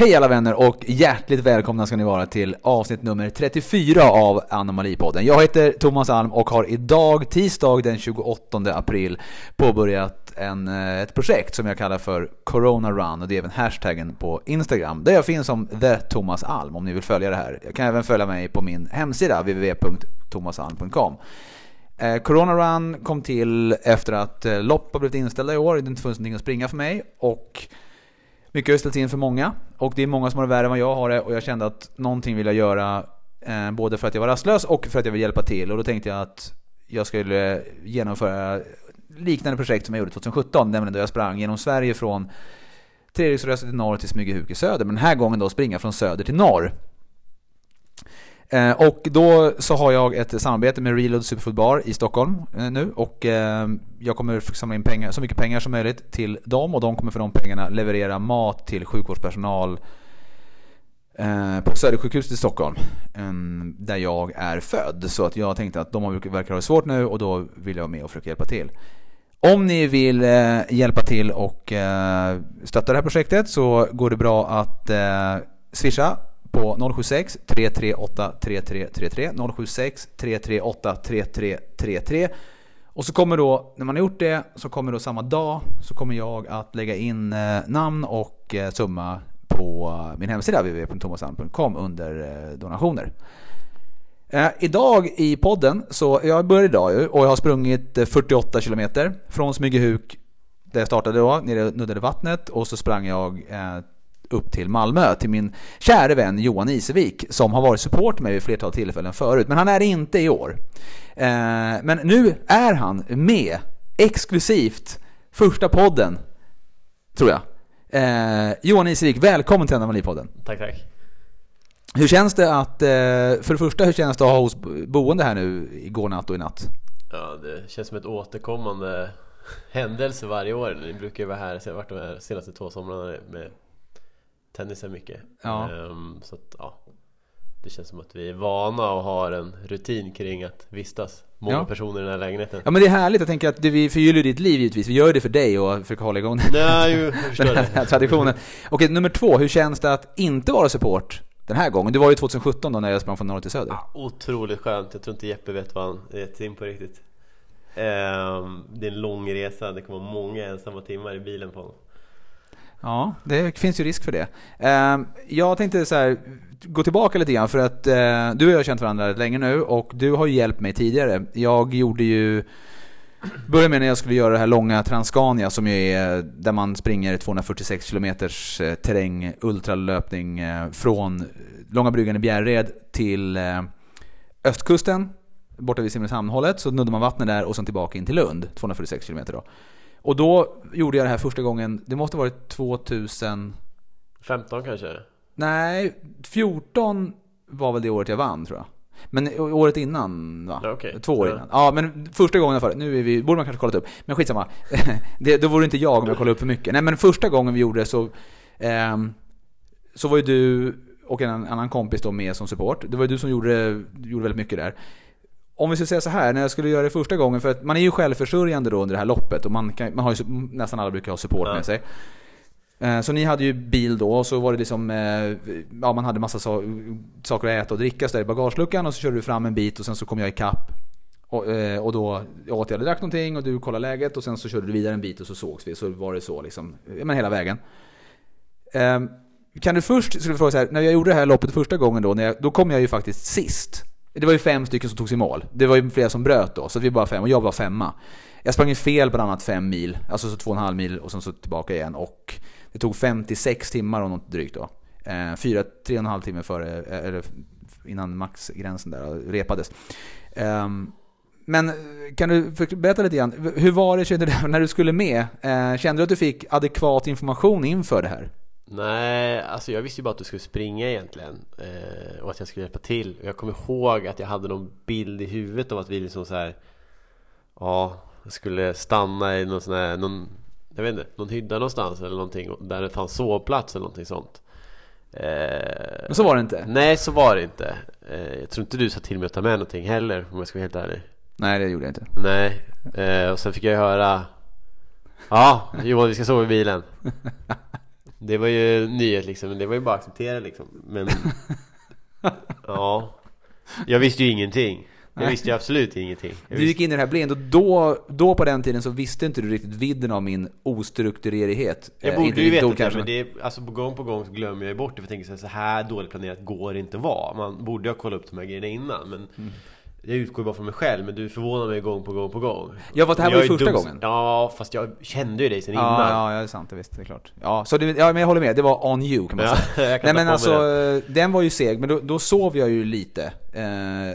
Hej alla vänner och hjärtligt välkomna ska ni vara till avsnitt nummer 34 av Anomalipodden. Jag heter Thomas Alm och har idag, tisdag den 28 april, påbörjat en, eh, ett projekt som jag kallar för Corona Run och det är även hashtaggen på Instagram där jag finns som The Thomas Alm om ni vill följa det här. Jag kan även följa mig på min hemsida www.thomasalm.com. Eh, Corona Run kom till efter att eh, lopp har blivit inställda i år, det har inte funnits någonting att springa för mig och mycket har ställts in för många. Och det är många som har det värre än vad jag har det. Och jag kände att någonting vill jag göra eh, både för att jag var rastlös och för att jag vill hjälpa till. Och då tänkte jag att jag skulle genomföra liknande projekt som jag gjorde 2017, nämligen då jag sprang genom Sverige från Treriksröset i norr till Smygehuk i söder, men den här gången då springa från söder till norr. Eh, och då så har jag ett samarbete med Reload Superfood Bar i Stockholm eh, nu och eh, jag kommer samla in pengar, så mycket pengar som möjligt till dem och de kommer för de pengarna leverera mat till sjukvårdspersonal eh, på Södersjukhuset i Stockholm där jag är född. Så att jag tänkte att de verkar ha det svårt nu och då vill jag vara med och försöka hjälpa till. Om ni vill eh, hjälpa till och eh, stötta det här projektet så går det bra att swisha på 076 338 3333 076 338 3333 och så kommer då, när man har gjort det, så kommer då samma dag så kommer jag att lägga in eh, namn och eh, summa på eh, min hemsida www.thomasand.com under eh, donationer. idag i podden, så jag börjar idag ju och jag har sprungit 48 km från Smygehuk där jag startade då, nere och nuddade vattnet och så sprang jag upp till Malmö till min kära vän Johan Isevik som har varit support med mig vid flertal tillfällen förut. Men han är inte i år. Eh, men nu är han med exklusivt första podden, tror jag. Eh, Johan Isevik, välkommen till Anomalipodden. Tack, tack. Hur känns det att, eh, för det första, hur känns det att ha hos boende här nu igår natt och i natt? Ja, det känns som ett återkommande händelse varje år. Ni brukar ju vara här, jag har varit de senaste två somrarna med tennis är mycket. Ja. Um, så att, ja, det känns som att vi är vana och har en rutin kring att vistas många ja. personer i den här lägenheten. Ja men det är härligt, jag tänker att vi förgyller ditt liv givetvis. Vi gör det för dig och försöker hålla igång Nej, ju, den här, här traditionen. Okej, nummer två, hur känns det att inte vara support den här gången? Du var ju 2017 då när jag sprang från norr till söder. Ja, otroligt skönt, jag tror inte Jeppe vet vad han är in på riktigt. Um, det är en lång resa, det kommer vara många ensamma timmar i bilen på honom. Ja, det finns ju risk för det. Ehm, jag tänkte så här, gå tillbaka lite grann för att eh, du och jag har känt varandra länge nu och du har ju hjälpt mig tidigare. Jag gjorde ju Började med när jag skulle göra det här långa Transcania som ju är där man springer 246 km eh, terräng, ultralöpning eh, från Långa bryggan i Bjärred till östkusten borta vid Simrishamnhållet så nuddar man vattnet där och sen tillbaka in till Lund, 246 km då. Och då gjorde jag det här första gången, det måste varit 2000... 15 kanske? Nej, 14 var väl det året jag vann tror jag. Men året innan va? Okay. Två år innan. Ja, men första gången för Nu är vi, borde man kanske kollat upp. Men skitsamma. det, då vore det inte jag om jag kollade upp för mycket. Nej men första gången vi gjorde det så eh, Så var ju du och en annan kompis då med som support. Det var ju du som gjorde, gjorde väldigt mycket där om vi ska säga så här, när jag skulle göra det första gången, för att man är ju självförsörjande då under det här loppet och man, kan, man har ju, nästan alla brukar ha support ja. med sig. Eh, så ni hade ju bil då och så var det liksom, eh, ja man hade massa so saker att äta och dricka så där i bagageluckan och så körde du fram en bit och sen så kom jag ikapp. Och, eh, och då åt jag drack någonting och du kollade läget och sen så körde du vidare en bit och så sågs vi. Så var det så liksom, men hela vägen. Kan du först, skulle fråga så här, när jag gjorde det här loppet första gången då, jag, då kom jag ju faktiskt sist. Det var ju fem stycken som togs i mål. Det var ju flera som bröt då, så vi var bara fem och jag var femma. Jag sprang ju fel bland annat fem mil, alltså så två och en halv mil och sen så tillbaka igen. Och det tog 56 timmar och något drygt då. Eh, fyra, tre och en halv timme före, eh, eller innan maxgränsen där eh, repades. Ehm, men eh, kan du berätta lite grann, hur var det kände du, när du skulle med? Eh, kände du att du fick adekvat information inför det här? Nej, alltså jag visste ju bara att du skulle springa egentligen eh, och att jag skulle hjälpa till. Jag kommer ihåg att jag hade någon bild i huvudet av att vi liksom så här, ja, skulle stanna i någon sån här, någon, jag vet inte, någon hydda någonstans eller någonting där det fanns sovplats eller någonting sånt. Eh, Men så var det inte? Nej, så var det inte. Eh, jag tror inte du sa till mig att ta med någonting heller om jag ska vara helt ärlig. Nej, det gjorde jag inte. Nej, eh, och sen fick jag höra Ja, Johan vi ska sova i bilen Det var ju nyhet liksom, men det var ju bara att acceptera liksom Men Ja Jag visste ju ingenting Jag Nej. visste ju absolut ingenting jag Du gick in i det här blind och då, då på den tiden så visste inte du riktigt vidden av min ostrukturerighet. Jag Eh, borde inte ju veta det, kanske, men det är, alltså på gång på gång så glömmer jag ju bort det för jag tänker så här, så här dåligt planerat går det inte vara Man borde ha kollat upp de här grejerna innan men Mm. Jag utgår ju bara från mig själv men du förvånar mig gång på gång på gång Ja, fast det här Jag var ju första dum- gången. Ja, fast jag kände ju dig sen innan Ja, ja, ja, det är sant, det visst, det är klart. Ja, så det, ja, men jag håller med, det var on you kan man Ja, säga. Nej men alltså, den var ju seg, men då, då sov jag ju lite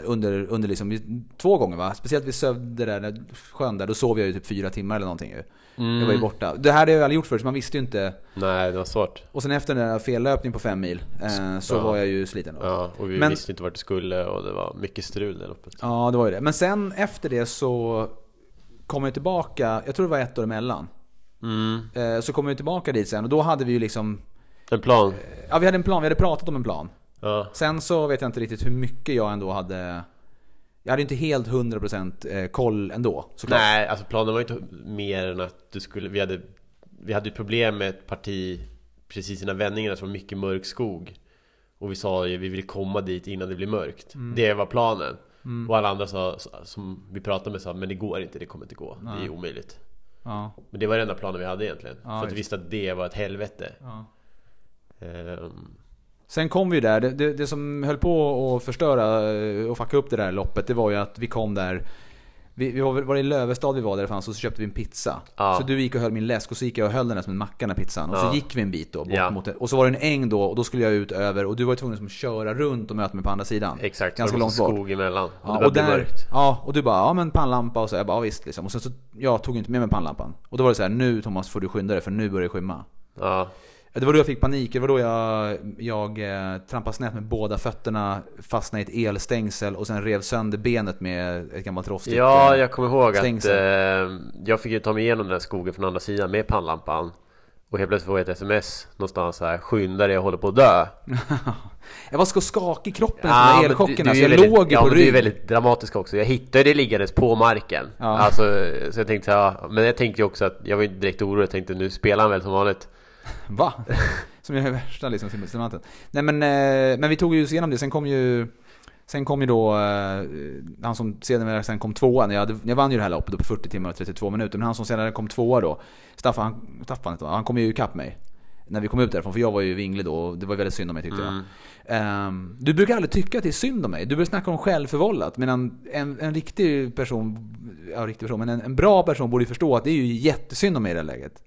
under, under liksom, två gånger va? Speciellt vid Sövde där, sjön där, då sov jag ju typ fyra timmar eller någonting ju. Jag var ju Mm. borta. Det här hade jag aldrig gjort förut, så man visste ju inte. Nej, det var svårt Och sen efter den där fellöpningen på fem mil, eh, så Ja. var jag ju sliten då. Ja, och vi Men- visste inte vart det skulle och det var mycket strul det loppet Ja, det var ju det. Men sen efter det så kom jag tillbaka, jag tror det var ett år emellan. mm. Eh, så kom jag tillbaka dit sen och då hade vi ju liksom, En plan ja vi hade en plan, vi hade pratat om en plan. Ja, Sen så vet jag inte riktigt hur mycket jag ändå hade Jag hade inte helt 100% eh, koll ändå såklart. Nej, alltså planen var ju inte mer än att du skulle, vi hade Vi hade ju problem med ett parti Precis innan vändningarna som var mycket mörk skog. Och vi sa ju vi vill komma dit innan det blir mörkt. Mm. Det var planen. Och alla andra sa, som vi pratade med sa Men det går inte, det kommer inte gå. Det är omöjligt. Ja, Men det var den enda planen vi hade egentligen. Ja, För att vi visste att det var ett helvete. Ja. Ehm, Sen kom vi där, det, det, det som höll på att förstöra eh, och fucka upp det där loppet Det var ju att vi kom där vi, vi var, var det i Lövestad vi var där det fanns och så köpte vi en pizza. Ja. Så du gick och höll min läsk och så gick jag och höll den där som en macka den pizzan. Och Ja. så gick vi en bit då bort Ja. mot det. Och så var det en äng då och då skulle jag ut över och du var tvungen att köra runt och möta mig på andra sidan. Exakt, Ganska långt bort. skog emellan Och Ja, började bli mörkt ja, och du bara ja men pannlampa och så. Jag bara ja, visst liksom. Och sen så, jag tog inte med mig pannlampan. Och då var det så här, nu Thomas får du skynda dig för nu börjar det skymma. Ja, Det var då jag fick panik, det var då jag, jag eh, trampade snett med båda fötterna, fastnade i ett elstängsel och sen rev sönder benet med ett gammalt rostigt Ja, eh, jag kommer ihåg att stängsel. eh, jag fick ju ta mig igenom den skogen från andra sidan med pannlampan. Och helt plötsligt får jag ett sms någonstans här Skynda dig, jag håller på att dö. Jag var så skakig i kroppen efter den men där elchocken, alltså, jag väldigt, låg ju ja, på men du är väldigt dramatisk också. Jag hittade det liggandes på marken. Ja. Alltså, så jag tänkte ja, Men jag tänkte ju också att Jag var inte direkt orolig Jag tänkte nu spelar han väl som vanligt Va? Som jag är värsta liksom simultanten. Nej men, eh, men vi tog ju oss igenom det, sen kom ju Sen kom ju då, eh, han som senare sen kom tvåa, jag, jag vann ju det här loppet på 40 timmar och 32 minuter, men han som senare kom tvåa då, Staffan, han, Staffan han, kom ju ikapp mig. När vi kom ut därifrån, för jag var ju vinglig då och det var väldigt synd om mig tyckte Mm. jag. Ehm, du brukar aldrig tycka att det är synd om mig, du brukar snacka om självförvållat, medan en, en riktig person, ja riktig person, men en, en bra person borde ju förstå att det är ju jättesynd om mig i det här läget.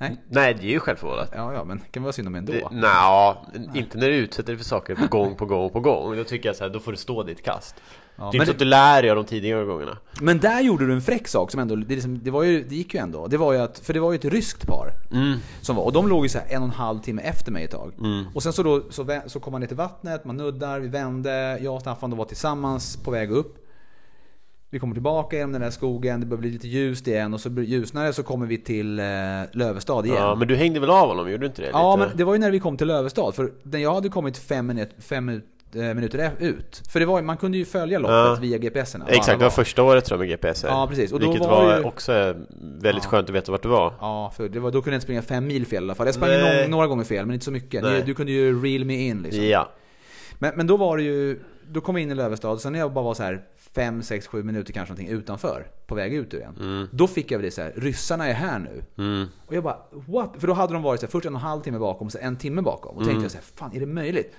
Nej? Nej, det är ju självförvållat Ja, ja, men det kan vara synd om ändå. det, Nja, inte när du utsätter dig för saker på gång på gång på gång Då tycker jag så här, då får du stå ditt kast Ja, Det är inte så att du lär dig av de tidigare gångerna men där gjorde du en fräck sak som ändå, det, liksom, det, var ju, det gick ju ändå. Det var ju att, för det var ju ett ryskt par. mm. Som var, och de låg ju så en och en halv timme efter mig ett tag. Mm. Och sen så, då, så, så kom man ner till vattnet, man nuddar, vi vände, jag och Staffan då var tillsammans på väg upp. Vi kommer tillbaka genom den där skogen, det börjar bli lite ljust igen och så blir det ljusnare så kommer vi till eh, Lövestad igen. Ja, men du hängde väl av honom, gjorde du inte det? Ja, lite? men det var ju när vi kom till Lövestad. För när jag hade kommit fem, minut, fem eh, minuter ut. För det var, man kunde ju följa loppet Ja. via GPSerna. Exakt, det var första året tror jag med GPS Ja, precis. Och Vilket var var, ju- också väldigt Ja. skönt att veta vart du var Ja, för det var, då kunde jag inte springa fem mil fel i alla fall. Jag sprang Nej. några, gånger fel, men inte så mycket. Nej. Du, du kunde ju reel me in liksom. Ja, Men, men då var det ju, då kom vi in i Lövestad, sen när jag bara var så här 5, 6, 7 minuter kanske någonting utanför, på väg ut ur igen. mm, Då fick jag väl det så här, ryssarna är här nu. mm, Och jag bara, what? För då hade de varit så här, först en och en halv timme bakom, och sen en timme bakom. Och tänkte Mm. jag så här, fan är det möjligt?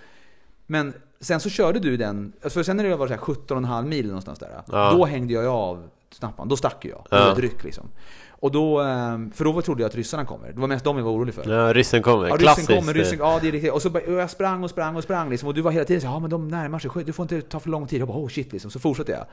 Men sen så körde du den, alltså för sen när det var så här 17,5 mil någonstans där. Ja. Då hängde jag av snappan, då stack jag. Ja. ett ryck liksom. Och då, ehm, för då trodde jag att ryssarna kommer. Det var mest de jag var orolig för. ja ryssen kommer, Ja, ryssen klassiskt kommer, ryssen, ja det är riktigt. Och så och jag sprang och sprang och sprang liksom. Och du var hela tiden så här, ja men de närmar sig, du får inte ta för lång tid. Jag bara, oh shit liksom. Så fortsatte jag.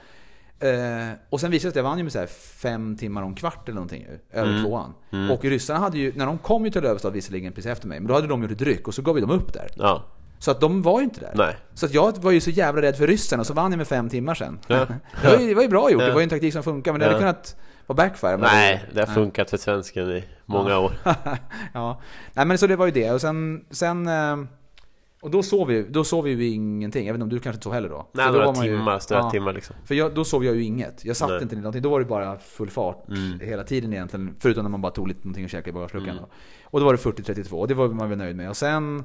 Eh, och sen visade det sig att jag vann ju med så fem timmar en kvart eller någonting ju, över Mm. tvåan. Mm. Och ryssarna hade ju, när de kom ju till Lövestad visserligen precis efter mig, men då hade de gjort ett ryck och så gav vi dem upp där. Ja, Så att de var ju inte där. nej Så att jag var ju så jävla rädd för ryssen och så vann jag med fem timmar sen. Ja. det, var ju, det var ju bra gjort, Ja. det var ju en taktik som funkar, men det hade kunnat vara backfire. Nej, det har funkat för svensken i många år ja. Nej men så det var ju det. Och sen, sen, eh, Och då sov, vi, då sov vi ju ingenting, jag vet inte om du kanske inte sov heller då? Nej, För då några var man ju- timmar, stöt ja, timmar liksom. För jag, då sov jag ju inget. Jag satt Nej. inte ner någonting. Då var det bara full fart Mm. hela tiden egentligen. Förutom när man bara tog lite någonting och käkade i bagageluckan. Mm. då. Och då var det 40-32 och det var man väl nöjd med. Och sen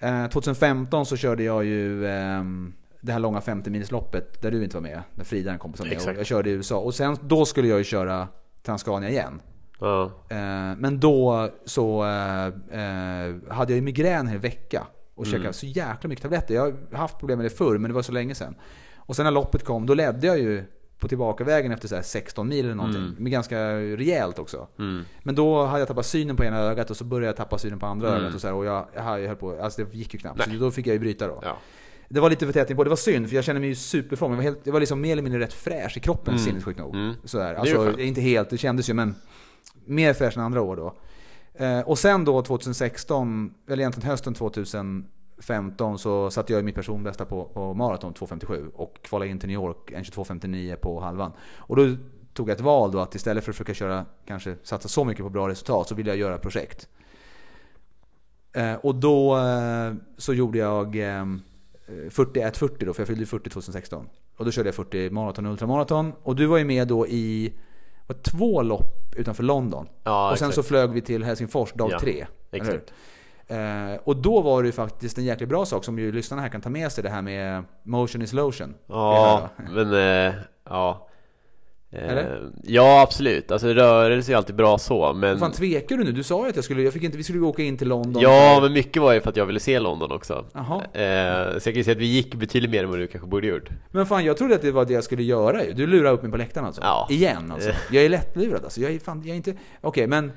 eh, 2015 så körde jag ju ehm, det här långa 50 milsloppet där du inte var med. Där Frida en kompis var med. Jag körde i USA. Och sen då skulle jag ju köra Transcania igen. Ja. Eh, men då så eh, eh, hade jag ju migrän en vecka. Och Mm. käkade så jäkla mycket tabletter. Jag har haft problem med det förr, men det var så länge sedan. Och sen när loppet kom, då ledde jag ju på tillbakavägen efter så här 16 mil eller någonting. Mm. Men ganska rejält också. Mm. Men då hade jag tappat synen på ena ögat och så började jag tappa synen på andra Mm. ögat. Och, så här, och jag, jag, höll på, alltså det gick ju knappt. Nej. Så då fick jag ju bryta då. Ja. Det var lite förtätning på, det var synd för jag kände mig ju superform. Jag var, helt, jag var liksom mer eller mindre rätt fräsch i kroppen Mm. sinnessjukt nog. Mm. Sådär. Alltså, inte helt, det kändes ju men mer fräsch än andra år då. Eh, och sen då 2016, eller egentligen hösten 2015 så satte jag mitt personbästa på, på maraton 2.57 och kvalade in till New York en 22.59 på halvan. Och då tog jag ett val då att istället för att försöka köra, kanske satsa så mycket på bra resultat så ville jag göra projekt. Eh, och då eh, så gjorde jag eh, 41-40 då, för jag fyllde ju 40 2016. Och då körde jag 40 maraton och ultramaraton. Och du var ju med då i var två lopp utanför London. Ja, och sen exakt. så flög vi till Helsingfors dag Ja, tre. Exakt. Eh, och då var det ju faktiskt en jäkligt bra sak som ju lyssnarna här kan ta med sig, det här med motion is lotion. Ja, men eh, ja. Eh, Eller? Ja, absolut. Alltså rörelse är alltid bra så, men... Fan tvekar du nu? Du sa ju att jag skulle, jag fick inte, vi skulle åka in till London. Ja, men mycket var ju för att jag ville se London också. Jaha. Eh, så jag kan ju säga att vi gick betydligt mer än vad du kanske borde gjort. Men fan jag trodde att det var det jag skulle göra ju. Du lurar upp mig på läktaren alltså? Ja. Igen alltså? Jag är lättlurad alltså. Jag är fan, jag är inte... Okej men...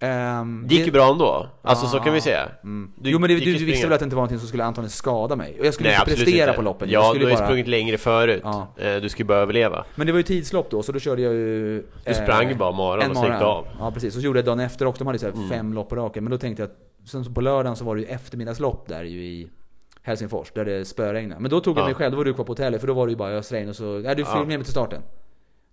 ehm, Det gick ju bra ändå. Alltså så kan vi säga. Mm. Du jo men det, du, du visste väl att det inte var någonting som skulle antagligen skada mig? Och jag skulle Nej, inte prestera inte. på loppen. Ja, skulle du har ju bara... sprungit längre förut. Ja. Eh, Du ju bara överleva. Men det var ju tidslopp då, så då körde jag ju... Du sprang ju bara en och så gick av. Ja precis, och så gjorde jag dagen efter också. De hade så Mm. fem lopp på raken. Men då tänkte jag att... Sen på lördagen så var det ju eftermiddagslopp där ju i Helsingfors, där det spöregnade. Men då tog jag Ja. mig själv, då var du kvar på hotellet, för då var det ju bara ösregn och så... Nej, du följde med mig till starten.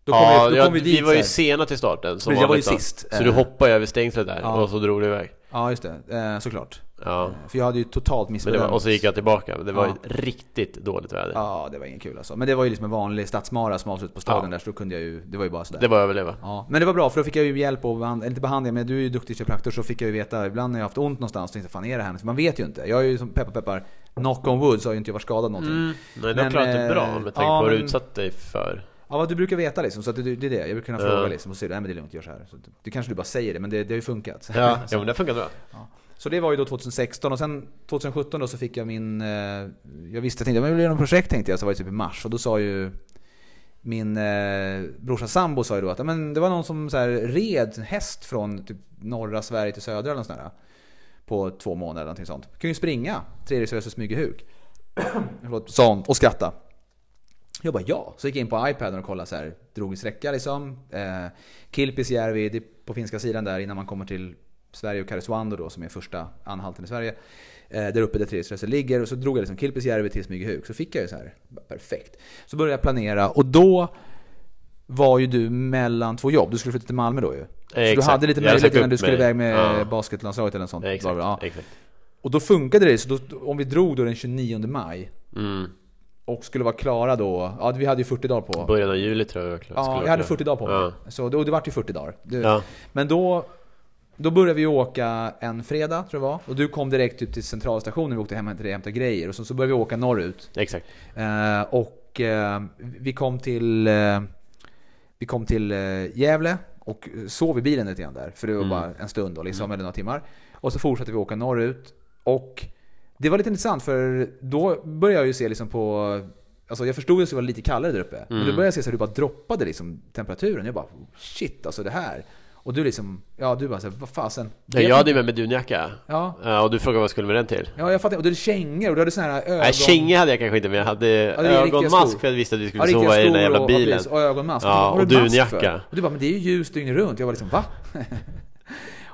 Då kom, Ja, vi, då ja, kom vi vi, dit var ju så här. sena till starten som jag var ju vanligt då. sist. Så du Eh. hoppade över stängslet där Ja. och så drog du iväg. Ja, just det. Eh, såklart. Ja. Eh, För jag hade ju totalt Men det missbedömt. var, och så gick jag tillbaka. Det var Ja. ju riktigt dåligt väder. Ja, det var ingen kul alltså. Men det var ju liksom en vanlig stadsmara som avslut på stadion Ja. där, så då kunde jag ju... Det var ju bara sådär. Det var överleva. Ja, men det var bra för då fick jag ju hjälp och behandling, inte behandling men du är ju duktig kiropraktor så fick jag ju veta ibland när jag haft ont någonstans tänkte jag fan är det här för man vet ju inte. Jag är ju som peppar peppar knock on wood så har ju inte jag varit skadad någonting. Mm. Nej, det Men, har klarat dig bra eh, med tanke ja, på vad du men- utsatt dig för. Ja vad du brukar veta liksom så det, det är det. Jag brukar kunna Ja. fråga liksom och säga nej men det är lugnt, gör så här. Så det kanske du bara säger det men det, det har ju funkat. Ja, ja men det funkar bra. så det var ju då 2016 och sen 2017 då så fick jag min... Eh, jag visste, jag tänkte jag vill göra något projekt tänkte jag så var det typ i mars och då sa ju min eh, brorsa sambo sa ju då att ja, men det var någon som så här, red häst från typ norra Sverige till södra eller något sånt där, På två månader eller någonting sånt. Kan ju springa tredje Södra Smygehuk. Förlåt, sa hon och skratta. Jag bara ja. Så gick jag in på iPaden och kollade så här. Drog en sträcka liksom. Eh, Kilpisjärvi, på finska sidan där innan man kommer till Sverige och Karesuando då som är första anhalten i Sverige. Eh, där uppe där tredje ligger. Och så drog jag liksom Kilpisjärvi till Smygehuk. Så fick jag ju så här. Perfekt. Så började jag planera och då var ju du mellan två jobb. Du skulle flytta till Malmö då ju. Så du hade lite möjlighet innan du skulle iväg med Ja. basketlandslaget eller något sånt. Exakt, Ja. exakt. Och då funkade det. Så då, om vi drog då den 29 maj Mm. Och skulle vara klara då. Ja, vi hade ju 40 dagar på. Början av juli tror jag skulle Ja, vara jag hade klar. 40 dagar på mig. Ja. Så då, det vart ju 40 dagar. Det, Ja. Men då, då började vi åka en fredag, tror jag var. Och du kom direkt ut till centralstationen, vi åkte hem till dig och hämtade grejer. Och så, så började vi åka norrut. Exakt. Eh, och eh, vi kom till, eh, vi kom till eh, Gävle och sov i bilen lite grann där. För det var Mm. bara en stund då, liksom, eller några timmar. Och så fortsatte vi åka norrut. Och det var lite intressant för då började jag ju se liksom på Alltså jag förstod ju att det var lite kallare där uppe. Men då Mm. började jag se så att du bara droppade liksom temperaturen. Jag bara shit alltså det här. Och du liksom, ja du bara såhär, vad fasen. Ja, jag hade ju med mig dunjacka. Ja, Ja, och du frågade vad jag skulle med den till? ja jag fattar. Och du hade kängor och du hade såna här ögon... Nej, kängor hade jag kanske inte men jag hade riktiga ögonmask för jag visste att vi Ja, skulle riktiga sova i den där jävla och, bilen. Ja, precis, och ögonmask. Ja, och mask dunjacka. Och du bara, men det är ju ljus dygnet runt. Jag var liksom, va?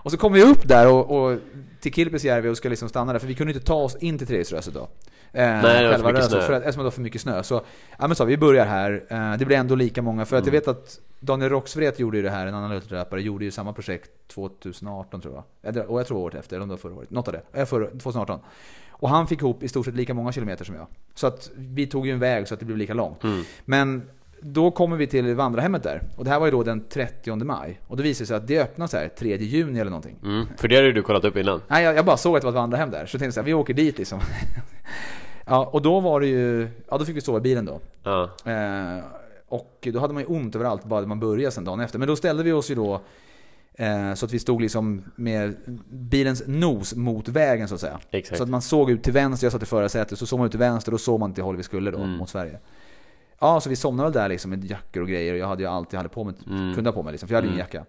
Och så kom vi upp där och, och till Kilpisjärvi och ska liksom stanna där, för vi kunde inte ta oss in till Treriksröset då. Eh, det var för mycket Röset, snö. För att, eftersom det var för mycket snö. Så, ja men så, vi börjar här. Eh, det blir ändå lika många, för att Mm. jag vet att Daniel Roxvret gjorde ju det här, en annan ultralöpare, gjorde ju samma projekt 2018 tror jag. Och jag tror året efter, eller om det var förra året. Något av det. Eh, förra, 2018. Och han fick ihop i stort sett lika många kilometer som jag. Så att vi tog ju en väg så att det blev lika långt. Mm. Men då kommer vi till vandrarhemmet där. Och det här var ju då den 30 maj. Och då visade det sig att det öppnade så här 3 juni eller någonting. Mm. För det hade du kollat upp innan. Nej, jag, jag bara såg att det var ett vandrarhem där. Så jag tänkte så här, vi åker dit liksom. ja, och då var det ju... Ja, då fick vi sova i bilen då. Ja. Eh, och då hade man ju ont överallt bara man började sen dagen efter. Men då ställde vi oss ju då eh, så att vi stod liksom med bilens nos mot vägen så att säga. Exakt. Så att man såg ut till vänster, jag satt i förarsätet, så såg man ut till vänster och då såg man till håll vi skulle då, Mm. mot Sverige. Ja, så vi somnade väl där liksom med jackor och grejer och jag hade ju allt jag hade på mig, Mm. kunde ha på mig liksom, för jag hade ingen jacka.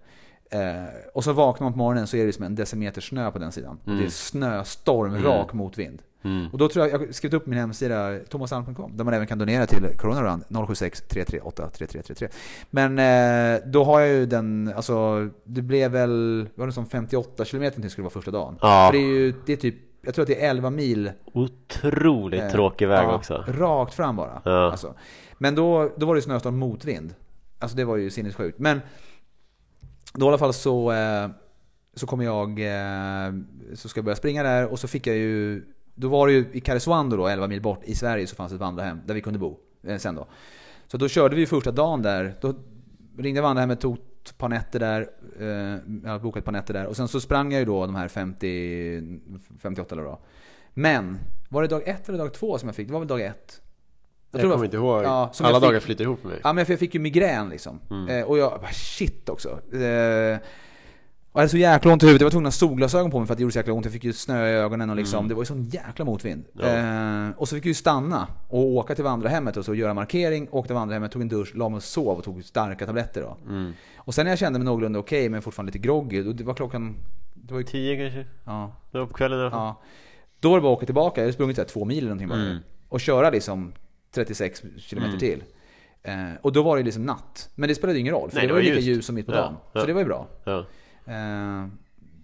Eh, och så vaknar man på morgonen så är det som en decimeter snö på den sidan. Och det är snöstorm, rak motvind. Mm. Och då tror jag, jag har skrivit upp min hemsida thomasalm.com där man även kan donera till Corona Run 076 338 3333. Men eh, då har jag ju den, alltså det blev väl, var det som 58 km till skulle vara första dagen. Ja. För det är ju, det är typ, jag tror att det är 11 mil. Otroligt eh, tråkig väg ja, också. Rakt fram bara. Ja. Alltså. Men då, då var det snöstorm motvind. Alltså det var ju sinnessjukt. Men då i alla fall så, eh, så kommer jag, eh, så ska jag börja springa där och så fick jag ju, då var det ju i Karesuando då, 11 mil bort i Sverige, så fanns ett vandrarhem där vi kunde bo eh, sen då. Så då körde vi första dagen där, då ringde vandrarhemmet, tog ett par nätter där, jag hade bokat ett par nätter där och sen så sprang jag ju då de här 50, 58 eller då. Men, var det dag ett eller dag två som jag fick? Det var väl dag ett. Jag, det kommer inte ihåg. Ja, Alla jag fick- dagar flyter ihop för mig. Ja men för jag fick ju migrän liksom. Eh, och jag bara shit också. Eh, och jag hade så jäkla ont i huvudet, jag var tvungen att ha solglasögon på mig för att det gjorde så jäkla ont. Jag fick ju snö i ögonen och liksom, det var ju sån jäkla motvind. Ja. Eh, och så fick jag ju stanna och åka till vandrarhemmet och så göra markering, åkte till vandrarhemmet, tog en dusch, la mig och sov och tog starka tabletter då. Mm. Och sen när jag kände mig någorlunda okej men fortfarande lite groggy, då- det var klockan, det var ju, Tio kanske? ja, Det var på kvällen i alla fall. ja. Då var det bara att åka tillbaka, jag hade sprungit så här två mil eller någonting bara. Mm. Och köra liksom 36 kilometer Mm. till. Eh, och då var det liksom natt. Men det spelade ingen roll, för Nej, det var ju lika ljust. ljus som mitt på Ja, dagen. ja. Så det var ju bra. Ja. Eh,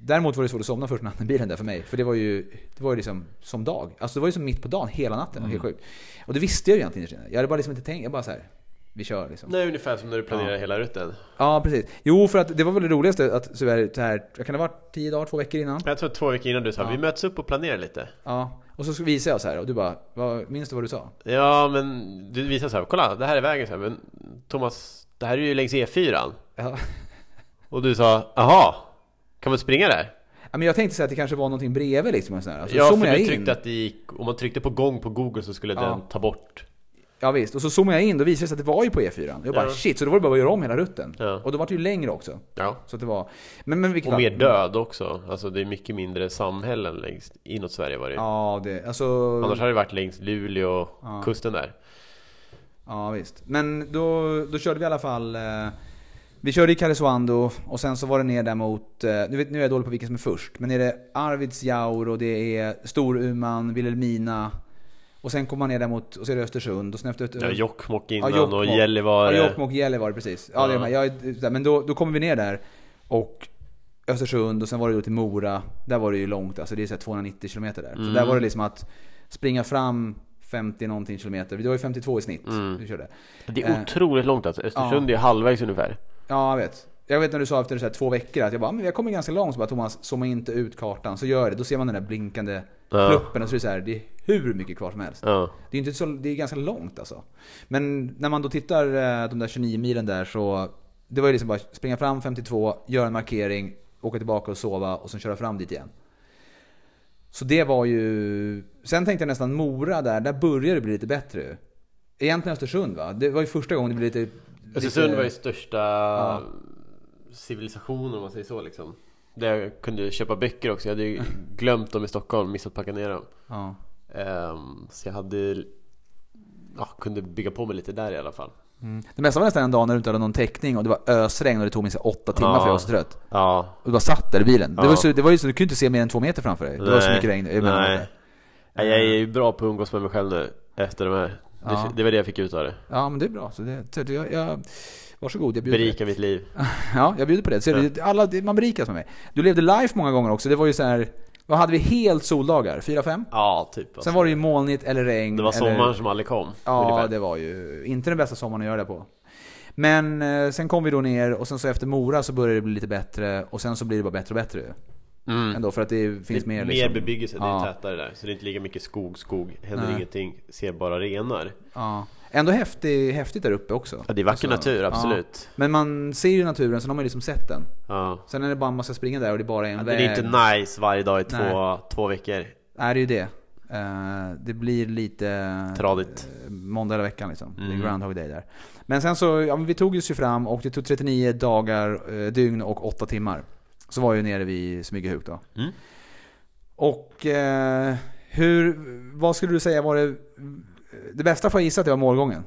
däremot var det svårt att somna första natten i bilen där för mig. För det var ju, det var ju liksom som dag. Alltså det var ju som mitt på dagen hela natten. Mm. Helt sjukt. Och det visste jag ju egentligen. Jag hade bara liksom inte tänkt, jag bara så här. Vi kör liksom. Nej, ungefär som när du planerar Ja. hela rutten. Ja, precis. Jo, för att det var väl det roligaste att så här, kan det ha varit 10 dagar, två veckor innan? Jag tror två veckor innan du sa Ja. vi möts upp och planerar lite. Ja. Och så visade jag så här och du bara, vad, minns du vad du sa? Ja, men du visar så här, kolla det här är vägen så här, men Thomas, det här är ju längs E4. Ja. Och du sa, aha, kan man springa där? Ja, men jag tänkte så här att det kanske var någonting bredvid liksom. och sådär. Alltså, ja, för du in. tryckte att det gick, om man tryckte på gång på Google så skulle Ja. den ta bort. Ja visst, och så zoomade jag in, då visade det sig att det var ju på E4. Jag bara Ja. shit, så då var det bara att göra om hela rutten. Ja. Och då var det ju längre också. Ja. Så det var... Men, men vilket Och mer död också. Alltså det är mycket mindre samhällen längs inåt Sverige var det. Ja, det, alltså... Annars hade det varit längs Luleå Ja. kusten där. Ja visst. Men då, då körde vi i alla fall... Eh, vi körde i Karesuando och sen så var det ner där mot... Eh, nu, vet, nu är jag dålig på vilken som är först. Men är det Arvidsjaur och det är Storuman, Vilhelmina. Och sen kommer man ner där mot... Och så är det Östersund och sen efter... Ja, Jokkmokk innan Ja, Jokkmokk. och Gällivare. Ja, Jokkmokk, Gällivare precis. Ja, det är, Ja. jag, men då, då kommer vi ner där och Östersund och sen var det då till Mora. Där var det ju långt, alltså det är så här 290 km där. Så Mm. där var det liksom att springa fram 50 någonting kilometer. Det var ju 52 i snitt Mm. vi körde. Det är Eh, otroligt långt alltså. Östersund är halvvägs ungefär. Ja, jag vet. Jag vet när du sa efter så två veckor att jag bara, men jag kommer ganska långt. Så bara Thomas, zooma inte ut kartan. Så gör det. Då ser man den där blinkande Ja. pluppen och så är det så här, det är hur mycket kvar som helst. Ja. Det är, inte så, det är ganska långt alltså. Men när man då tittar eh, de där 29 milen där så Det var ju liksom bara springa fram 52, göra en markering, åka tillbaka och sova och sen köra fram dit igen. Så det var ju... Sen tänkte jag nästan Mora där, där började det bli lite bättre. Egentligen Östersund va? Det var ju första gången det blev lite... Östersund lite, var ju största civilisationen om man säger så liksom. Där jag kunde köpa böcker också. Jag hade ju glömt dem i Stockholm, missat packa ner dem. Ja. Ehm, så jag hade... Ja, kunde bygga på mig lite där i alla fall. Mm. Det mesta var nästan en dag när du inte hade någon täckning och det var ösregn och det tog här åtta timmar Ja. för jag var så trött. Ja, Och du bara satt där i bilen. Det, Ja. var så, det var ju så, du kunde inte se mer än två meter framför dig. Det var så Nej. mycket regn emellanåt nej. Nej, Jag är ju bra på att umgås med mig själv nu efter de här. Ja. Det, det var det jag fick ut av det. Ja men det är bra. Så det, jag, jag, varsågod, jag bjuder. Berika mitt liv. Ja, jag bjuder på det. Så det alla, det- man berikas med mig. Du levde life många gånger också. Det var ju så här. Vad hade vi? Helt soldagar? Fyra, fem? Ja, typ. alltså. Sen var det ju molnigt eller regn. Det var eller, sommaren som aldrig kom. Ja, ungefär. det var ju inte den bästa sommaren att göra det på. Men eh, sen kom vi då ner och sen så efter Mora så började det bli lite bättre och sen så blir det bara bättre och bättre. Mm. Ändå för att det finns det, mer mer liksom. bebyggelse, det är tätare där. Så det är inte lika mycket skog, skog, händer Nej. ingenting, ser bara renar. Ja. Ändå häftig, häftigt där uppe också. Ja, det är vacker Alltså, natur, ja. absolut. Men man ser ju naturen, så har man ju liksom sett den. Ja. Sen är det bara man ska springa där och det är bara en Ja, väg. det är inte nice varje dag i två, Nej. två veckor. Nej, det är ju det. Eh, det blir lite... Tradigt. eh, Måndag hela veckan liksom. Det är Mm. Groundhog Day där. Men sen så, ja men vi tog oss ju fram och det tog 39 dagar, eh, dygn och 8 timmar. Så var jag ju nere vid Smygehuk då. Mm. Och eh, hur, vad skulle du säga var det, det bästa får jag gissa att det var målgången?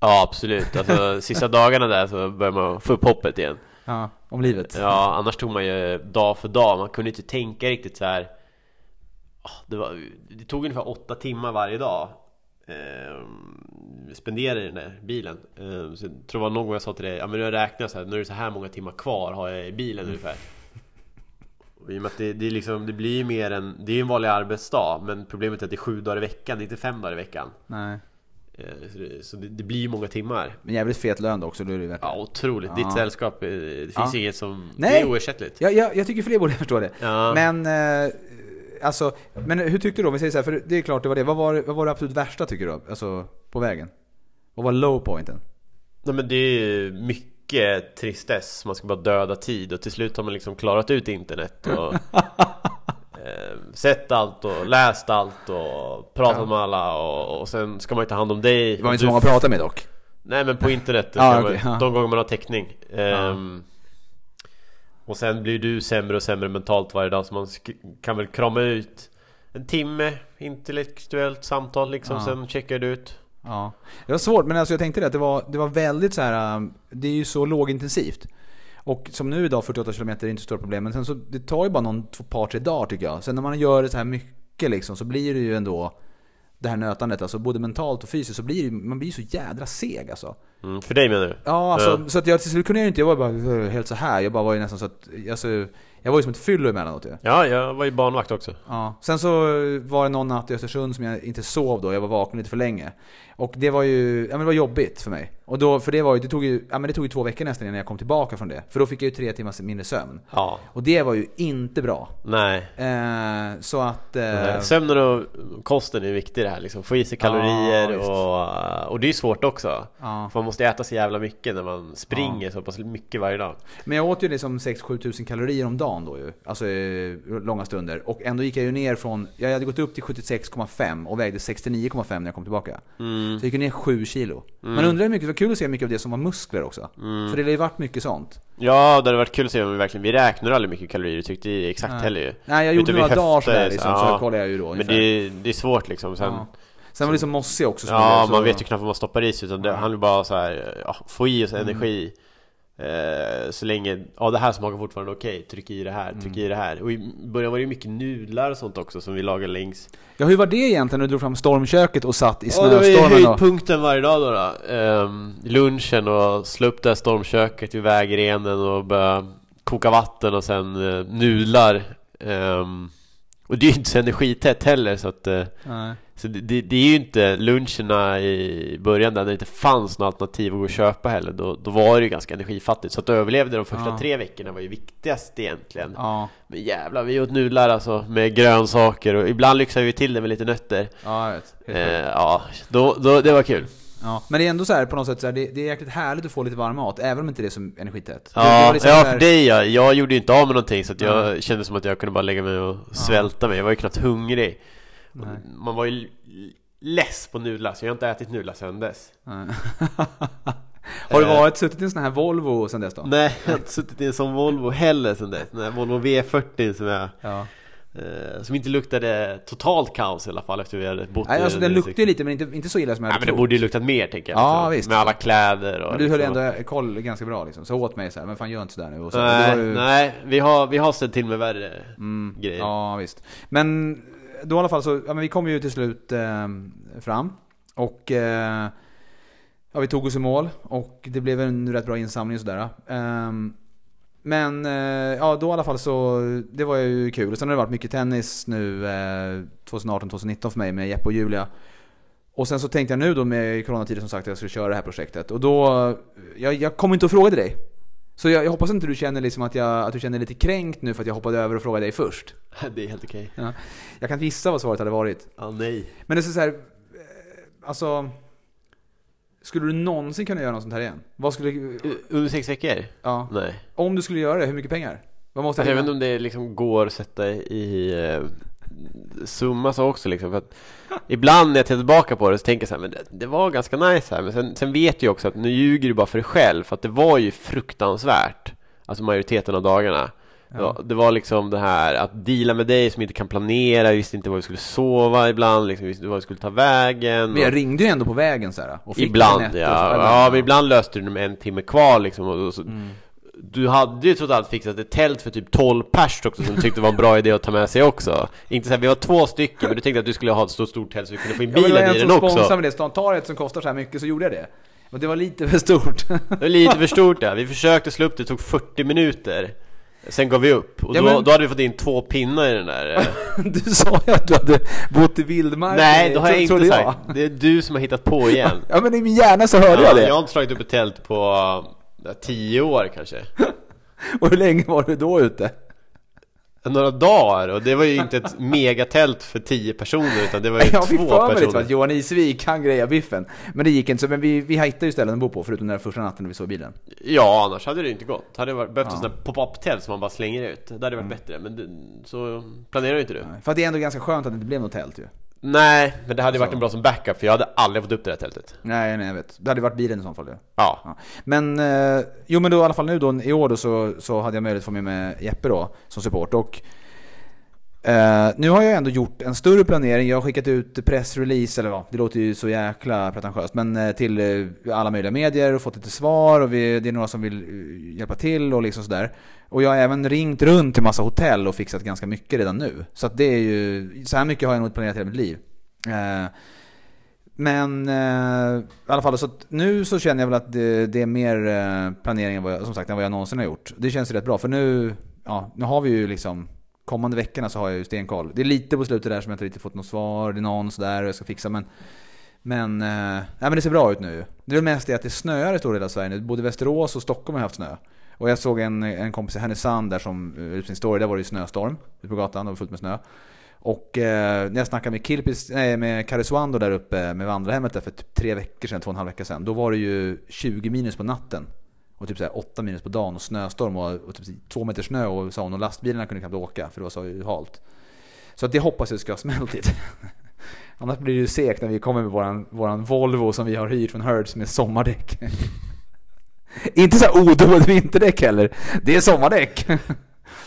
Ja, absolut. Alltså, sista dagarna där så börjar man få upp hoppet igen. Ja, om livet. Ja, annars tog man ju dag för dag. Man kunde inte tänka riktigt så här. Ah, Det, var, det tog ungefär åtta timmar varje dag. Eh, spendera i den där bilen. Eh, så jag tror det var någon gång jag sa till dig, ja men nu har jag räknat så här, nu är det så här många timmar kvar har jag i bilen ungefär. Och I och med att det, det, är liksom, det blir ju mer än, det är ju en vanlig arbetsdag men problemet är att det är sju dagar i veckan, det är inte fem dagar i veckan. Nej. Eh, Så det, så det, det blir ju många timmar. Men jävligt fet lön då också, då är det. Ja, otroligt. Ja. Ditt sällskap, eh, det finns Ja. inget som... Nej. Det är oersättligt. Jag, jag, jag tycker fler borde förstå det. Ja. Men, eh, alltså, men hur tyckte du då? Om vi säger så här, för det är klart det var det. Vad var, vad var det absolut värsta tycker du? Alltså, på vägen? Vad var low pointen? Nej men det är ju mycket tristess, man ska bara döda tid och till slut har man liksom klarat ut internet och eh, Sett allt och läst allt och pratat Ja. med alla och, och sen ska man ju ta hand om dig Det var inte så många att prata med dock. Nej men på internet, Ja, kan okej, man, ja. de gånger man har täckning Ehm, Och sen blir du sämre och sämre mentalt varje dag så man kan väl krama ut En timme intellektuellt samtal liksom, Ja. sen checkar du ut Ja. Det var svårt, men alltså jag tänkte det att det var, det var väldigt så här. um, det är ju så lågintensivt. Och som nu idag, 48 km är inte stort problem, men sen så, det tar ju bara någon, två, par, tre dagar tycker jag. Sen när man gör det så här mycket liksom, så blir det ju ändå det här nötandet, alltså både mentalt och fysiskt, så blir det, man blir ju så jädra seg alltså. mm, För dig menar du? Ja, alltså, Ja. så att jag till slut kunde jag inte, jag var bara helt så här. Jag bara var ju nästan så att, alltså, jag var ju som ett fyllo emellanåt ju. Ja, jag var ju barnvakt också Ja. Sen så var det någon natt i Östersund som jag inte sov då, jag var vaken lite för länge. Och det var ju, ja men det var jobbigt för mig. Och då, för det var ju, det tog ju, ja men det tog ju två veckor nästan innan jag kom tillbaka från det. För då fick jag ju tre timmars mindre sömn. Ja, Och det var ju inte bra. nej Eh, så att... Eh, Nej, Sömnen och kosten är viktig det här liksom. Få i sig kalorier Ja, och, och det är svårt också. ja. För man måste äta så jävla mycket när man springer så pass mycket varje dag. Men jag åt ju liksom 6-7 tusen kalorier om dagen då ju. Alltså eh, långa stunder. Och ändå gick jag ju ner från, jag hade gått upp till 76,5 och vägde 69,5 när jag kom tillbaka. Mm. Så jag gick ner 7 kilo. Man undrar hur mycket, det var kul att se mycket av det som var muskler också. Mm. För det har ju varit mycket sånt. Ja, det hade varit kul att se om vi verkligen, vi räknar aldrig mycket kalorier vi tryckte i exakt Nej. heller ju. Nej jag gjorde vi några dagar sådär liksom, ja. så kollade jag ju då Men ungefär. det är, det är svårt liksom. Sen, ja. Sen var det liksom mossig också ja, man vet ju knappt vad man stoppar i sig utan det handlar bara så här, ja, få i Mm. oss energi. Eh, så länge, ja det här smakar fortfarande okej, tryck i det här, tryck Mm. i det här. Och i början var det ju mycket nudlar och sånt också som vi lagade längs Ja hur var det egentligen när du drog fram stormköket och satt i Ja det var ju snöstormen? höjdpunkten varje dag då, då. Ehm, Lunchen och slå upp det här stormköket vid vägrenen och börja koka vatten och sen uh, nudlar Ehm, Och det är ju inte så energitätt heller så att eh, Nej. Så det, det, det är ju inte luncherna i början där det inte fanns något alternativ att gå och köpa heller Då, då var det ju ganska energifattigt Så att överleva de första Ja. tre veckorna var ju viktigast egentligen Ja, Men jävlar, vi åt nudlar alltså med grönsaker och ibland lyxade vi till det med lite nötter ja jag vet. Eh, ja, då, då, det var kul. Ja. Men det är ändå så här på något sätt så här, det, det är jäkligt härligt att få lite varm mat, även om inte det är så energitätt. Ja, liksom ja för dig ja. Jag gjorde ju inte av med någonting så jag Nej. kände som att jag kunde bara lägga mig och svälta mig. Jag var ju knappt hungrig. Nej. Man var ju less på nudlar, så jag har inte ätit nudlar sedan dess. Nej. Har du Eh. varit, suttit i en sån här Volvo sen dess då? Nej, jag har inte suttit i en sån Volvo heller sedan dess. Den här Volvo V40 som jag... Ja. Eh, som inte luktade totalt kaos i alla fall efter vi hade bott Nej, alltså den luktar ju lite men inte, inte så illa som jag Nej hade men det borde ju luktat mer tänker jag. Ja, liksom. visst. Med alla kläder och Men du höll liksom. ändå koll ganska bra liksom, så åt mig så här, men fan gör inte sådär nu och så. Nej, ju- nej, vi har, vi har ställt till med värre Mm, grejer. Ja, visst. Men då i alla fall så, ja men vi kom ju till slut eh, fram. Och eh, ja, vi tog oss i mål. Och det blev en rätt bra insamling och sådär. Eh, men eh, ja, då i alla fall så, det var ju kul. Sen har det varit mycket tennis nu eh, 2018-2019 för mig med Jeppe och Julia. Och sen så tänkte jag nu då med coronatider som sagt att jag skulle köra det här projektet. Och då, jag, jag kom inte och frågade dig. Så jag, jag hoppas inte du känner liksom att, jag, att du känner lite kränkt nu för att jag hoppade över och frågade dig först. Det är helt okej. Ja. Jag kan gissa vad svaret hade varit. Ja, nej. Men det är så här, eh, alltså... Skulle du någonsin kunna göra något sånt här igen? Vad skulle... Under sex veckor? Ja. Nej. Om du skulle göra det, hur mycket pengar? Vad måste Alltså, jag vet inte om det liksom går att sätta i eh, summa så också liksom. För att ibland när jag tittar tillbaka på det så tänker jag så här, men det, det var ganska nice här. Men sen, sen vet jag också att nu ljuger du bara för dig själv. För att det var ju fruktansvärt. Alltså majoriteten av dagarna. Ja. Det var liksom det här att deala med dig som inte kan planera, visste inte var du skulle sova ibland, liksom, visste inte var du skulle ta vägen. Men jag och- ringde ju ändå på vägen så här, och fick Ibland ja. så- ja, men ibland löste du det med en timme kvar liksom och, och så, Mm. Du hade ju trots allt fixat ett tält för typ 12 pers också som du tyckte var en bra idé att ta med sig också Inte så här, vi var två stycken men du tänkte att du skulle ha ett så stort tält så vi kunde få in Ja, var bilen i en den som sponsrade också med det, så ett som kostar så här mycket så gjorde jag det. Men det var lite för stort. Det var lite för stort där, vi försökte slå upp det, det tog 40 minuter Sen gav vi upp, och Ja, då, men- då hade vi fått in två pinnar i den där eh. Du sa ju att du hade bott i vildmarken. Nej, det har jag inte sagt, det är du som har hittat på igen Ja men i min hjärna så hörde jag ja, det. Jag har inte slagit upp ett tält på uh, 10 år kanske Och hur länge var du då ute? Några dagar, och det var ju inte ett megatält för 10 personer utan det var ju Jag fick två för mig lite personer att Johan Isvik, han grejar biffen. Men det gick inte så, men vi, vi hittade ju ställen att bo på förutom den där första natten när vi sov i bilen. Ja, annars hade det inte gått. Hade det varit- behövt Ja. ett sånt där pop-up-tält som man bara slänger ut. Det hade varit bättre, men det, så planerar ju inte du. För att det är ändå ganska skönt att det inte blev något tält ju. Nej, men det hade Så. varit en bra som backup för jag hade aldrig fått upp det där tältet. Nej, nej jag vet. Det hade varit bilen i så fall ju. Ja. Ja. Men, eh, jo men då i alla fall nu då i år då så, så hade jag möjlighet att få med mig Jeppe då som support. Och Uh, nu har jag ändå gjort en större planering. Jag har skickat ut pressrelease, eller ja, det låter ju så jäkla pretentiöst. Men uh, till uh, alla möjliga medier och fått lite svar och vi, det är några som vill hjälpa till och liksom sådär. Och jag har även ringt runt till massa hotell och fixat ganska mycket redan nu. Så att det är ju, så här mycket har jag nog inte planerat i hela mitt liv. Men eh, i alla fall, så att nu så känner jag väl att det, det är mer planering än vad jag, som sagt, än vad jag någonsin har gjort. Det känns ju rätt bra, för nu, ja, nu har vi ju liksom Kommande veckorna så har jag ju stenkoll. Det är lite på slutet där som jag inte riktigt fått något svar. Det är någon sådär och jag ska fixa men men, eh, nej, men det ser bra ut nu. Det är väl mest det att det snöar i stora delar av Sverige nu. Både Västerås och Stockholm har haft snö. Och jag såg en, en kompis i Härnösand där som eh, ut sin story, där var det ju snöstorm ute på gatan, det var fullt med snö. Och eh, när jag snackade med Kilpis, nej, med Karesuando där uppe med vandrarhemmet där för typ tre veckor sedan, två och en halv vecka sedan. Då var det ju 20 minus på natten. Och typ så här 8 minus på dagen och snöstorm och, och typ två meter snö och sa hon och lastbilarna kunde knappt åka för det var så halt. Så att det hoppas jag ska ha smält. Annars blir det ju segt när vi kommer med våran, våran Volvo som vi har hyrt från Hertz med sommardäck. Inte så odubbade vinterdäck heller. Det är sommardäck.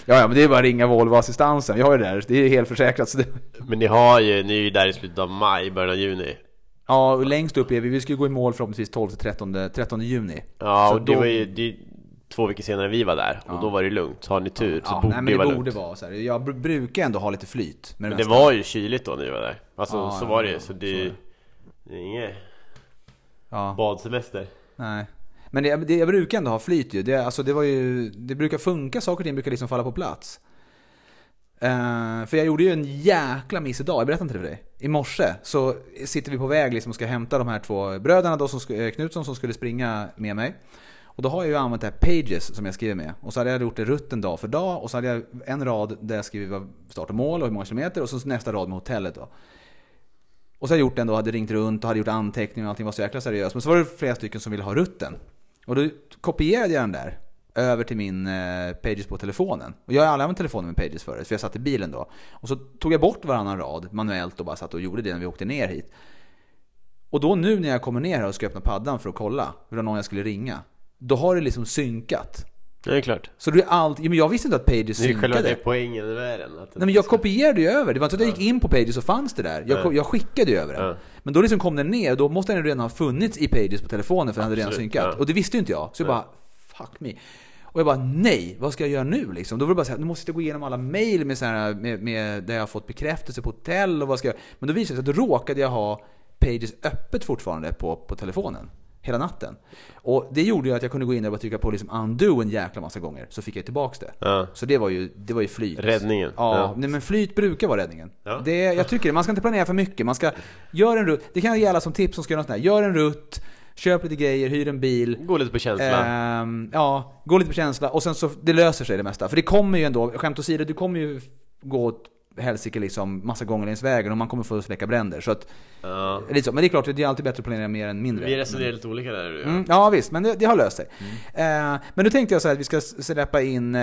Ja, ja, men det är bara att ringa Volvo-assistansen. Vi har ju det där. Det är helt försäkrat. Så det... Men ni har ju, ni är ju där i slutet av maj, början av juni. Ja, och längst upp är vi. Vi ska ju gå i mål förhoppningsvis 12-13 13 juni. Ja, Så och det då- var ju det två veckor senare vi var där, och Ja. då var det lugnt. Har ni tur, så Ja, borde nej, men det vara borde lugnt. vara. Jag br- brukar ändå ha lite flyt Men det var ju kyligt då när vi var där. Alltså Ja, så var det ju, så det, är inget Ja. badsemester. Nej. Men det, det, jag brukar ändå ha flyt ju. Det, alltså, det, var ju. det brukar funka, saker och ting brukar liksom falla på plats. Uh, för jag gjorde ju en jäkla miss idag, jag berättade inte det för dig. I morse så sitter vi på väg liksom och ska hämta de här två bröderna då som, sk- eh, Knutsson som skulle springa med mig. Och då har jag ju använt det här Pages som jag skriver med. Och så hade jag gjort det rutten dag för dag. Och så hade jag en rad där jag skriver start och mål och hur många kilometer. Och så nästa rad med hotellet då. Och så hade jag gjort den då, hade ringt runt och hade gjort anteckningar och allting var så jäkla seriöst. Men så var det flera stycken som ville ha rutten. Och då kopierade jag den där över till min eh, Pages på telefonen. Och jag har aldrig använt telefonen med Pages förut, för jag satt i bilen då. Och så tog jag bort varannan rad manuellt och bara satt och gjorde det när vi åkte ner hit. Och då nu när jag kommer ner här och ska öppna paddan för att kolla, det var någon jag skulle ringa. Då har det liksom synkat. Ja, det är klart. Så det är allt, men jag visste inte att Pages Det är ju själva synkade. det poängen i världen. Nej men jag kopierade ju över, det var inte att jag gick in på Pages och fanns det där. Jag, jag skickade ju över den. Ja. Men då liksom kom den ner och då måste den redan ha funnits i Pages på telefonen för den hade redan synkat. ja. Och det visste ju inte jag. Så jag bara, fuck me. Och jag bara, nej, vad ska jag göra nu liksom? Då var det bara så här, nu måste jag gå igenom alla mail med, så här, med, med där jag har fått bekräftelse på hotell och vad ska jag... Men då visade det sig att då råkade jag ha Pages öppet fortfarande på, på telefonen. Hela natten. Och det gjorde ju att jag kunde gå in och trycka på liksom undo en jäkla massa gånger. Så fick jag tillbaks det. Ja. Så det var ju, det var ju flyt. Räddningen. Ja, Ja. Nej, men flyt brukar vara räddningen. Ja. Det, jag tycker det. Man ska inte planera för mycket. Man ska göra en rutt. Det kan jag ge alla som tips som ska göra något sånt här. Gör en rutt. Köp lite grejer, hyr en bil. Gå lite på känsla. Ehm, ja, gå lite på känsla och sen så, det löser sig det mesta. För det kommer ju ändå, skämt åsido, du kommer ju gå åt helsike liksom massa gånger längs vägen och man kommer få släcka bränder. Så att, Ja. så. Men det är klart, det är alltid bättre att planera mer än mindre. Vi resonerar lite olika där jag. Mm, ja visst, men det, det har löst sig. Mm. Eh, men nu tänkte jag så här att vi ska släppa in eh,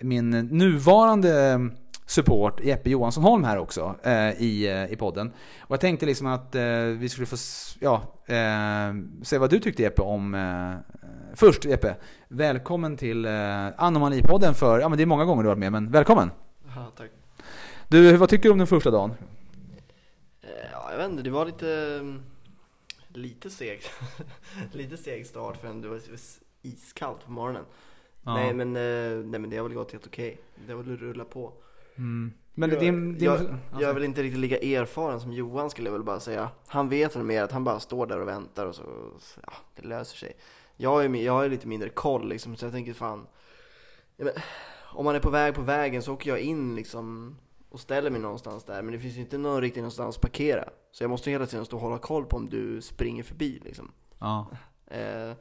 min nuvarande support Jeppe Johansson Holm här också eh, i, eh, i podden. Och jag tänkte liksom att eh, vi skulle få ja, eh, se vad du tyckte Jeppe om... Eh, först Jeppe, välkommen till eh, Anomalipodden för, ja men det är många gånger du har varit med, men välkommen! Ja, tack. Du, vad tycker du om den första dagen? Eh, Ja, jag vet inte, det var lite, mm, lite segt. lite seg start för det var iskallt på morgonen. Ja. Nej, men, nej men det har väl gått helt okej. Det har väl rullat på. Mm. Men jag, din, din, jag, alltså- jag är väl inte riktigt lika erfaren som Johan skulle jag väl bara säga. Han vet väl mer att han bara står där och väntar och så, ja, det löser sig. Jag är, jag har lite mindre koll liksom, så jag tänker fan, ja, men, om man är på väg på vägen så åker jag in liksom och ställer mig någonstans där, men det finns ju inte någon riktigt någonstans att parkera. Så jag måste hela tiden stå och hålla koll på om du springer förbi liksom. ja. Eh,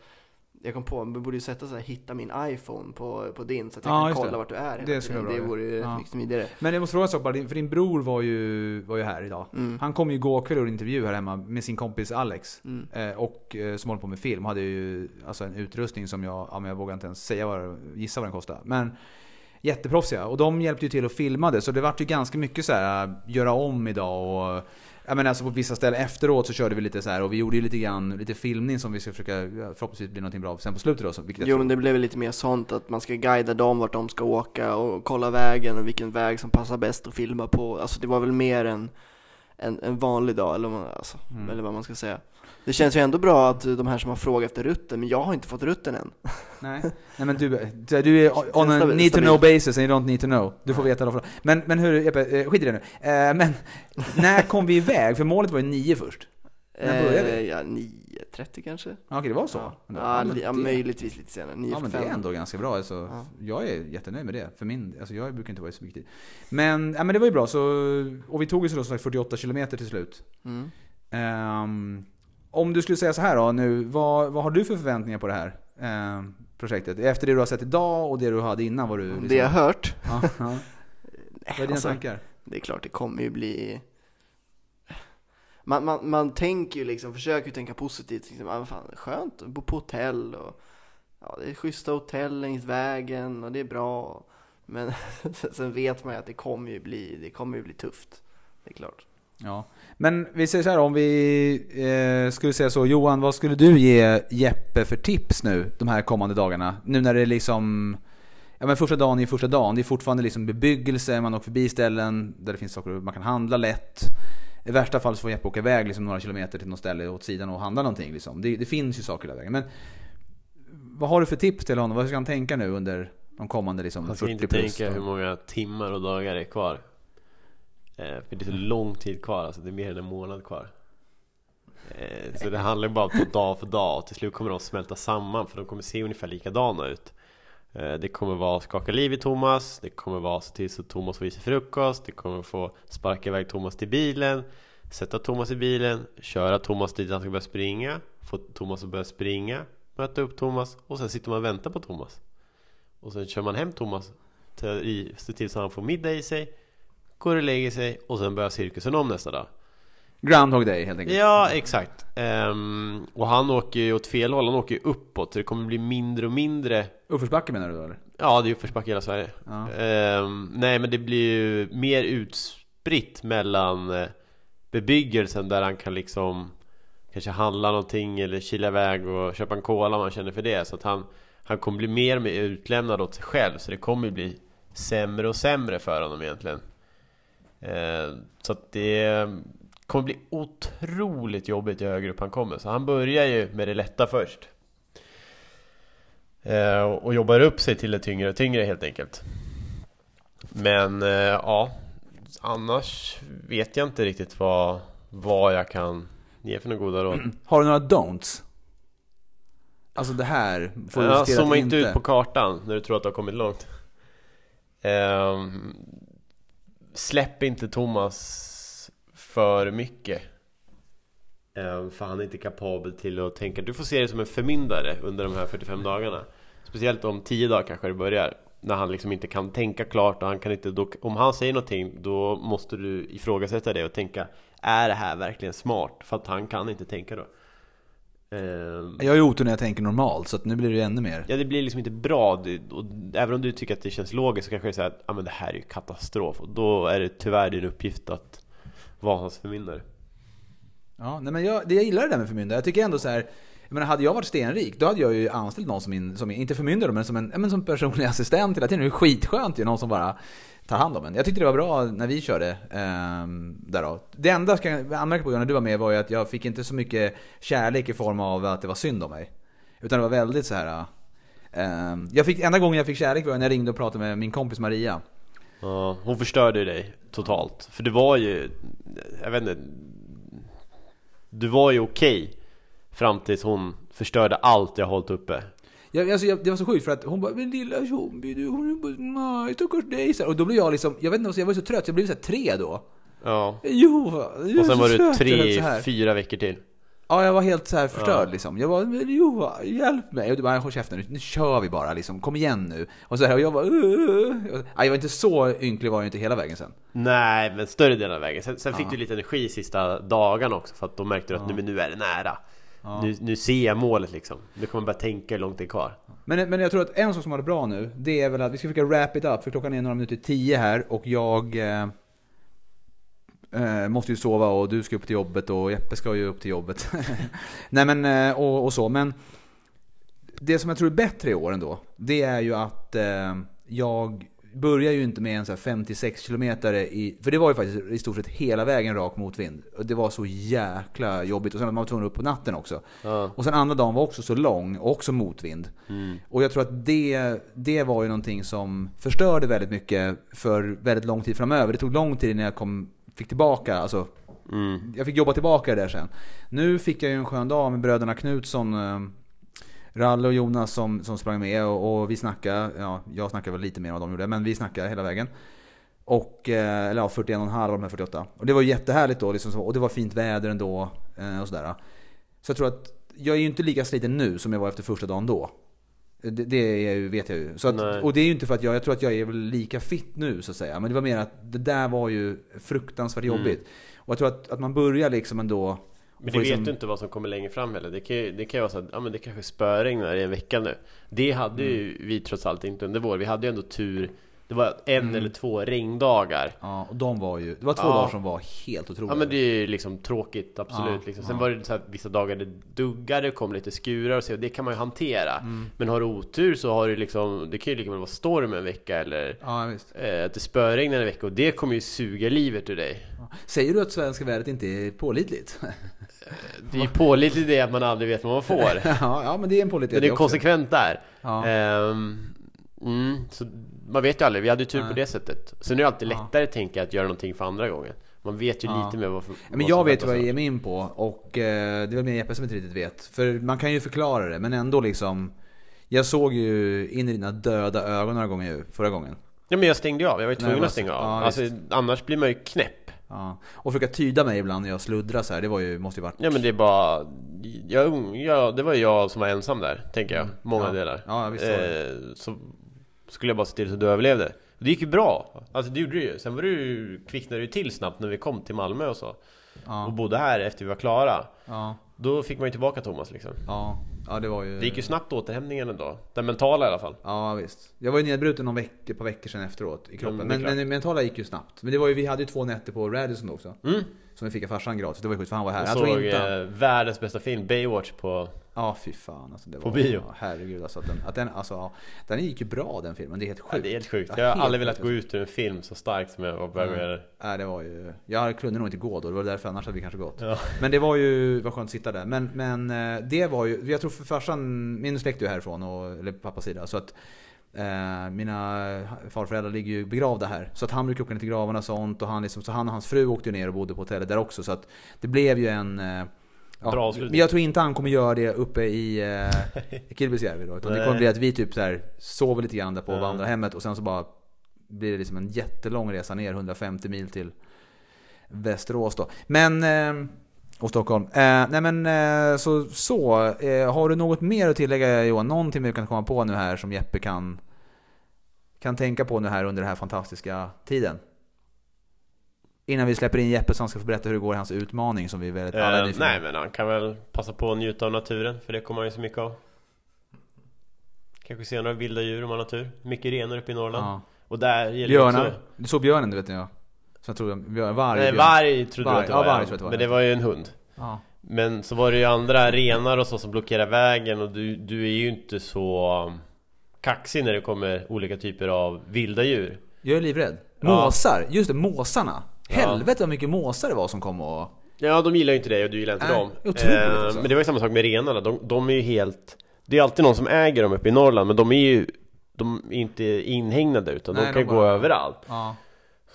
jag kom på, vi borde ju sätta så här, hitta min iPhone på, på din så att jag Ja, kan kolla det. vart du är Det skulle vara Det bra, vore ju ja. mycket smidigare. Men jag måste fråga en sak bara, för din bror var ju, var ju här idag. Mm. Han kom ju igår kväll gjorde en intervju här hemma med sin kompis Alex. Mm. Eh, och eh, som håller på med film. Hade ju alltså en utrustning som jag, ja, men jag vågar inte ens säga vad, gissa vad den kostar. Men jätteproffsiga. Och de hjälpte ju till att filma det. Så det vart ju ganska mycket så här göra om idag och jag menar alltså på vissa ställen efteråt så körde vi lite så här och vi gjorde ju lite grann, lite filmning som vi ska försöka, ja, förhoppningsvis bli någonting bra sen på slutet då. så- Jo men det blev väl lite mer sånt att man ska guida dem vart de ska åka och kolla vägen och vilken väg som passar bäst att filma på. Alltså det var väl mer en, en, en vanlig dag eller, alltså, Mm. eller vad man ska säga. Det känns ju ändå bra att de här som har frågat efter rutten, men jag har inte fått rutten än. Nej. Nej men du, du är on a need to know basis and you don't need to know. Du får veta i alla fall. Men, men hur, Jeppe, eh, skit i det nu. Eh, Men när kom vi iväg? För målet var ju nio först. När började vi? Eh, Ja, 9.30 kanske? Ja, Okej, det var så? Ja, ja, men ja möjligtvis lite senare. Ja men det är 9.45. ändå ganska bra. Alltså, Ja. Jag är jättenöjd med det. För min, alltså jag brukar inte vara så viktig. Men, ja, men det var ju bra. Så, och vi tog ju så då som sagt 48 km till slut. Mm. Ehm, om du skulle säga så här då nu. Vad, vad har du för förväntningar på det här ehm, projektet? Efter det du har sett idag och det du hade innan var du liksom, Det jag har hört, ja, ja. Vad är dina alltså, tankar? det är klart det kommer ju bli man, man, man tänker ju liksom, försöker ju tänka positivt, liksom, ah, fan, skönt att bo på hotell och ja, det är schyssta hotell längs vägen och det är bra men sen vet man ju att det kommer ju bli, det kommer ju bli tufft, det är klart. Ja. Men vi säger så här om vi eh, skulle säga så. Johan, vad skulle du ge Jeppe för tips nu de här kommande dagarna? Nu när det är liksom Ja men första dagen är första dagen. Det är fortfarande liksom bebyggelse, man åker förbi ställen där det finns saker man kan handla lätt. I värsta fall så får Jeppe åka iväg liksom några kilometer till något ställe åt sidan och handla någonting. Liksom. Det, det finns ju saker där vägen. Men vad har du för tips till honom? Vad ska han tänka nu under de kommande liksom, Man ska 40 inte plus? tänka hur många timmar och dagar det är kvar. Eh, för det är så lång tid kvar, alltså det är mer än en månad kvar. Eh, så det handlar bara om dag för dag och till slut kommer de smälta samman för de kommer se ungefär likadana ut. Eh, det kommer vara skaka liv i Thomas, det kommer vara se till så att Thomas får i sig frukost, det kommer få sparka iväg Thomas till bilen, sätta Thomas i bilen, köra Thomas dit han ska börja springa, få Thomas att börja springa, möta upp Thomas och sen sitter man och väntar på Thomas. Och sen kör man hem Thomas, ser till så han får middag i sig, går och lägger sig och sen börjar cirkusen om nästa dag. Groundhog Day helt enkelt. Ja, exakt. Ehm, och han åker ju åt fel håll, han åker ju uppåt så det kommer bli mindre och mindre Uppförsbacke menar du då eller? Ja, det är uppförsbacke i hela Sverige. Ja. Ehm, nej, men det blir ju mer utspritt mellan eh, bebyggelsen där han kan liksom kanske handla någonting eller kila iväg och köpa en cola om han känner för det. Så att han, han kommer bli mer och mer utlämnad åt sig själv. Så det kommer bli sämre och sämre för honom egentligen. Ehm, så att det kommer bli otroligt jobbigt ju högre upp han kommer. Så han börjar ju med det lätta först. Eh, och jobbar upp sig till det tyngre och tyngre helt enkelt. Men eh, ja, annars vet jag inte riktigt vad, vad jag kan ge för några goda råd. Har du några don'ts? Alltså det här får du Ja, zooma inte ut på kartan när du tror att du har kommit långt. Ehm, släpp inte Thomas för mycket. Ehm, för han är inte kapabel till att tänka. Du får se det som en förmyndare under de här 45 dagarna. Speciellt om 10 dagar kanske det börjar. När han liksom inte kan tänka klart och han kan inte, då, om han säger någonting då måste du ifrågasätta det och tänka Är det här verkligen smart? För att han kan inte tänka då. Eh, Jag ju otur när jag tänker normalt, så nu blir det ännu mer. Ja det blir liksom inte bra och även om du tycker att det känns logiskt så kanske det är så här att ah, men det här är ju katastrof och då är det tyvärr din uppgift att vara hans förmyndare Ja, nej men jag, det jag gillar det där med förmyndare. Jag tycker ändå så här, jag menar, hade jag varit stenrik, då hade jag ju anställt någon som, min, som inte förmyndare, men som en men som personlig assistent hela tiden. Det är skitskönt ju, någon som bara tar hand om en. Jag tyckte det var bra när vi körde ehm, där då. Det enda jag ska anmärka på när du var med var ju att jag fick inte så mycket kärlek i form av att det var synd om mig. Utan det var väldigt så här. ehm, jag fick, enda gången jag fick kärlek var när jag ringde och pratade med min kompis Maria. Ja, hon förstörde ju dig totalt För det var ju, jag vet inte Du var ju okej Fram tills hon förstörde allt jag hållit uppe jag, alltså, jag, det var så sjukt för att hon bara 'Men lilla zombie du, hon är bara, nej stackars dig' så här. Och då blev jag liksom, jag vet inte, jag var så trött så jag blev så här tre då. Ja Jo, jag Och sen var du tre, fyra veckor till Ja, jag var helt så här förstörd Ja. liksom. Jag men jo, hjälp mig. Och du bara, håll käften nu, nu kör vi bara liksom, kom igen nu. Och så här, och jag bara, uh. Nej, jag var inte så ynklig var jag inte hela vägen sen. Nej, men större delen av vägen Sen, sen fick Ja. du lite energi sista dagarna också För att då märkte du att nu, men nu är det nära nu, nu ser jag målet liksom. Nu kommer jag bara tänka hur långt det är kvar. Men, men jag tror att en sak som har det bra nu, det är väl att vi ska försöka wrap it up, för klockan är några minuter tio här och jag eh, eh, måste ju sova och du ska upp till jobbet och Jeppe ska ju upp till jobbet. Nej men, eh, och, och så, men det som jag tror är bättre i år ändå, det är ju att eh, jag börjar ju inte med en så här 56 km i, för det var ju faktiskt i stort sett hela vägen rak motvind. Och det var så jäkla jobbigt och sen att man var tvungen upp på natten också. Ja. Och sen andra dagen var också så lång, och också motvind. Mm. Och jag tror att det, det var ju någonting som förstörde väldigt mycket för väldigt lång tid framöver. Det tog lång tid innan jag kom, fick tillbaka, alltså Mm. jag fick jobba tillbaka det där sen. Nu fick jag ju en skön dag med bröderna Knutsson, eh, Ralle och Jonas som, som sprang med och, och vi snackade, ja jag snackade väl lite mer än vad de gjorde, men vi snackade hela vägen. Och, eh, eller ja, 41,5 av de här 48. Och det var jättehärligt då, liksom, och det var fint väder ändå eh, och sådär. Så jag tror att jag är ju inte lika sliten nu som jag var efter första dagen då. Det, det är vet jag ju. Så att, och det är ju inte för att jag, jag tror att jag är väl lika fit nu så att säga. Men det var mer att det där var ju fruktansvärt Mm. jobbigt. Och jag tror att, att man börjar liksom ändå... Men det vet liksom- du inte vad som kommer längre fram heller Det kan ju, det kan ju vara så att, ja men det kanske spöregnar i en vecka nu Det hade ju vi trots allt inte under vår Vi hade ju ändå tur Det var en eller två regndagar Ja, och de var ju... Det var två Ja. dagar som var helt otroliga. Ja men det är ju liksom tråkigt, absolut Ja, liksom. Sen ja. var det så här, vissa dagar det duggade, kom lite skurar och så, och det kan man ju hantera Mm. Men har du otur så har du liksom Det kan ju lika väl vara storm en vecka eller Ja, visst. eh, Att det spöregnar en vecka och det kommer ju suga livet ur dig. Säger du att svenska vädret inte är pålitligt? Det är ju pålitligt det att man aldrig vet vad man får ja, ja, men det är en pålitlighet Men det är också. konsekvent där Ja. Ehm, mm, så man vet ju aldrig, vi hade ju tur på Nej. det sättet Sen är det alltid Ja. lättare tänker jag att göra någonting för andra gången Man vet ju Ja. lite mer vad, för, Ja, men vad jag vet vad jag ger mig in på och eh, det är väl mer Jeppe som inte riktigt vet. För man kan ju förklara det, men ändå liksom... Jag såg ju in i dina döda ögon några gånger förra gången. Ja men jag stängde av, jag var ju Nej, tvungen men att stänga av ja, alltså. Annars blir man ju knäpp Ja. Och försöka tyda mig ibland när jag sluddrar så här, det var ju, måste ju varit... Ja men det är bara jag, jag, Det var ju jag som var ensam där, tänker jag, många Mm. ja. delar. Ja, visst eh, Så skulle jag bara se till så du överlevde. Det gick ju bra, alltså det gjorde det ju. Sen var ju, kvicknade ju till snabbt när vi kom till Malmö och så. Och Ja, bodde här efter vi var klara. Ja, Då fick man ju tillbaka Thomas liksom. Ja, ja, det var ju... Det gick ju snabbt återhämtningen ändå Den mentala i alla fall Ja visst. Jag var ju nedbruten någon vecka, ett par veckor sedan efteråt i kroppen. Mm, men, klart. men mentala gick ju snabbt. Men det var ju, vi hade ju två nätter på Radisson också. mm. Som vi fick av farsan gratis. Det var ju sjukt för han var här. Jag Jag såg inte... eh, världens bästa film, Baywatch på Ja fy fan alltså. Det På var, bio. Ja, herregud alltså. Att den, att den, alltså ja, den gick ju bra den filmen. Det är helt sjukt. ja, Det är helt sjukt Ja, Jag har aldrig velat gå ut ur en film så starkt som jag var på Mm. Nej, det var ju... Jag kunde nog inte gå då. Det var därför annars hade vi kanske gått. Ja. Men det var ju var skönt att sitta där. Men, men eh, det var ju... Jag tror för farsan... Min släkt är ju härifrån. Och, eller pappas sida. Så att eh, mina farföräldrar ligger ju begravda här. Så att han brukar åka ner till gravarna och sånt. Och han liksom, så han och hans fru åkte ner och bodde på hotellet där också. Så att det blev ju en... eh, Ja, Bra avslutning. men jag tror inte han kommer göra det uppe i, eh, Kilpisjärvi då. Utan det kommer bli att vi typ så här sover lite grann där på vandrarhemmet och sen så bara blir det liksom en jättelång resa ner 150 mil till Västerås då. Men eh, Och Stockholm. Eh, nej men eh, så, så eh, har du något mer att tillägga Johan? Någonting vi kan komma på nu här som Jeppe kan, kan tänka på nu här under den här fantastiska tiden? Innan vi släpper in Jeppe som ska få berätta hur det går i hans utmaning som vi väldigt alla är Eh, nej men han kan väl passa på att njuta av naturen för det kommer han ju så mycket av Kanske se några vilda djur om man har tur Mycket renar uppe i Norrland Ja. Och där gäller det Björnar. också Du såg björnen du vet jag. Så jag tror jag, björn, varg, Nej, varg trodde Varg, du att det ja, var varg tror jag det var. Men det var ju en hund Ja. Men så var det ju andra renar och så som blockerar vägen och du, du är ju inte så kaxig när det kommer olika typer av vilda djur Jag är livrädd. Ja. Måsar, just det, måsarna. Helvete vad mycket måsar det var som kom och... Ja, de gillar ju inte dig och du gillar inte Nej, dem otroligt alltså. Men det var ju samma sak med renarna, de, de är ju helt Det är alltid någon som äger dem uppe i Norrland men de är ju De är inte inhägnade utan Nej, de kan de ju gå bara- överallt Ja.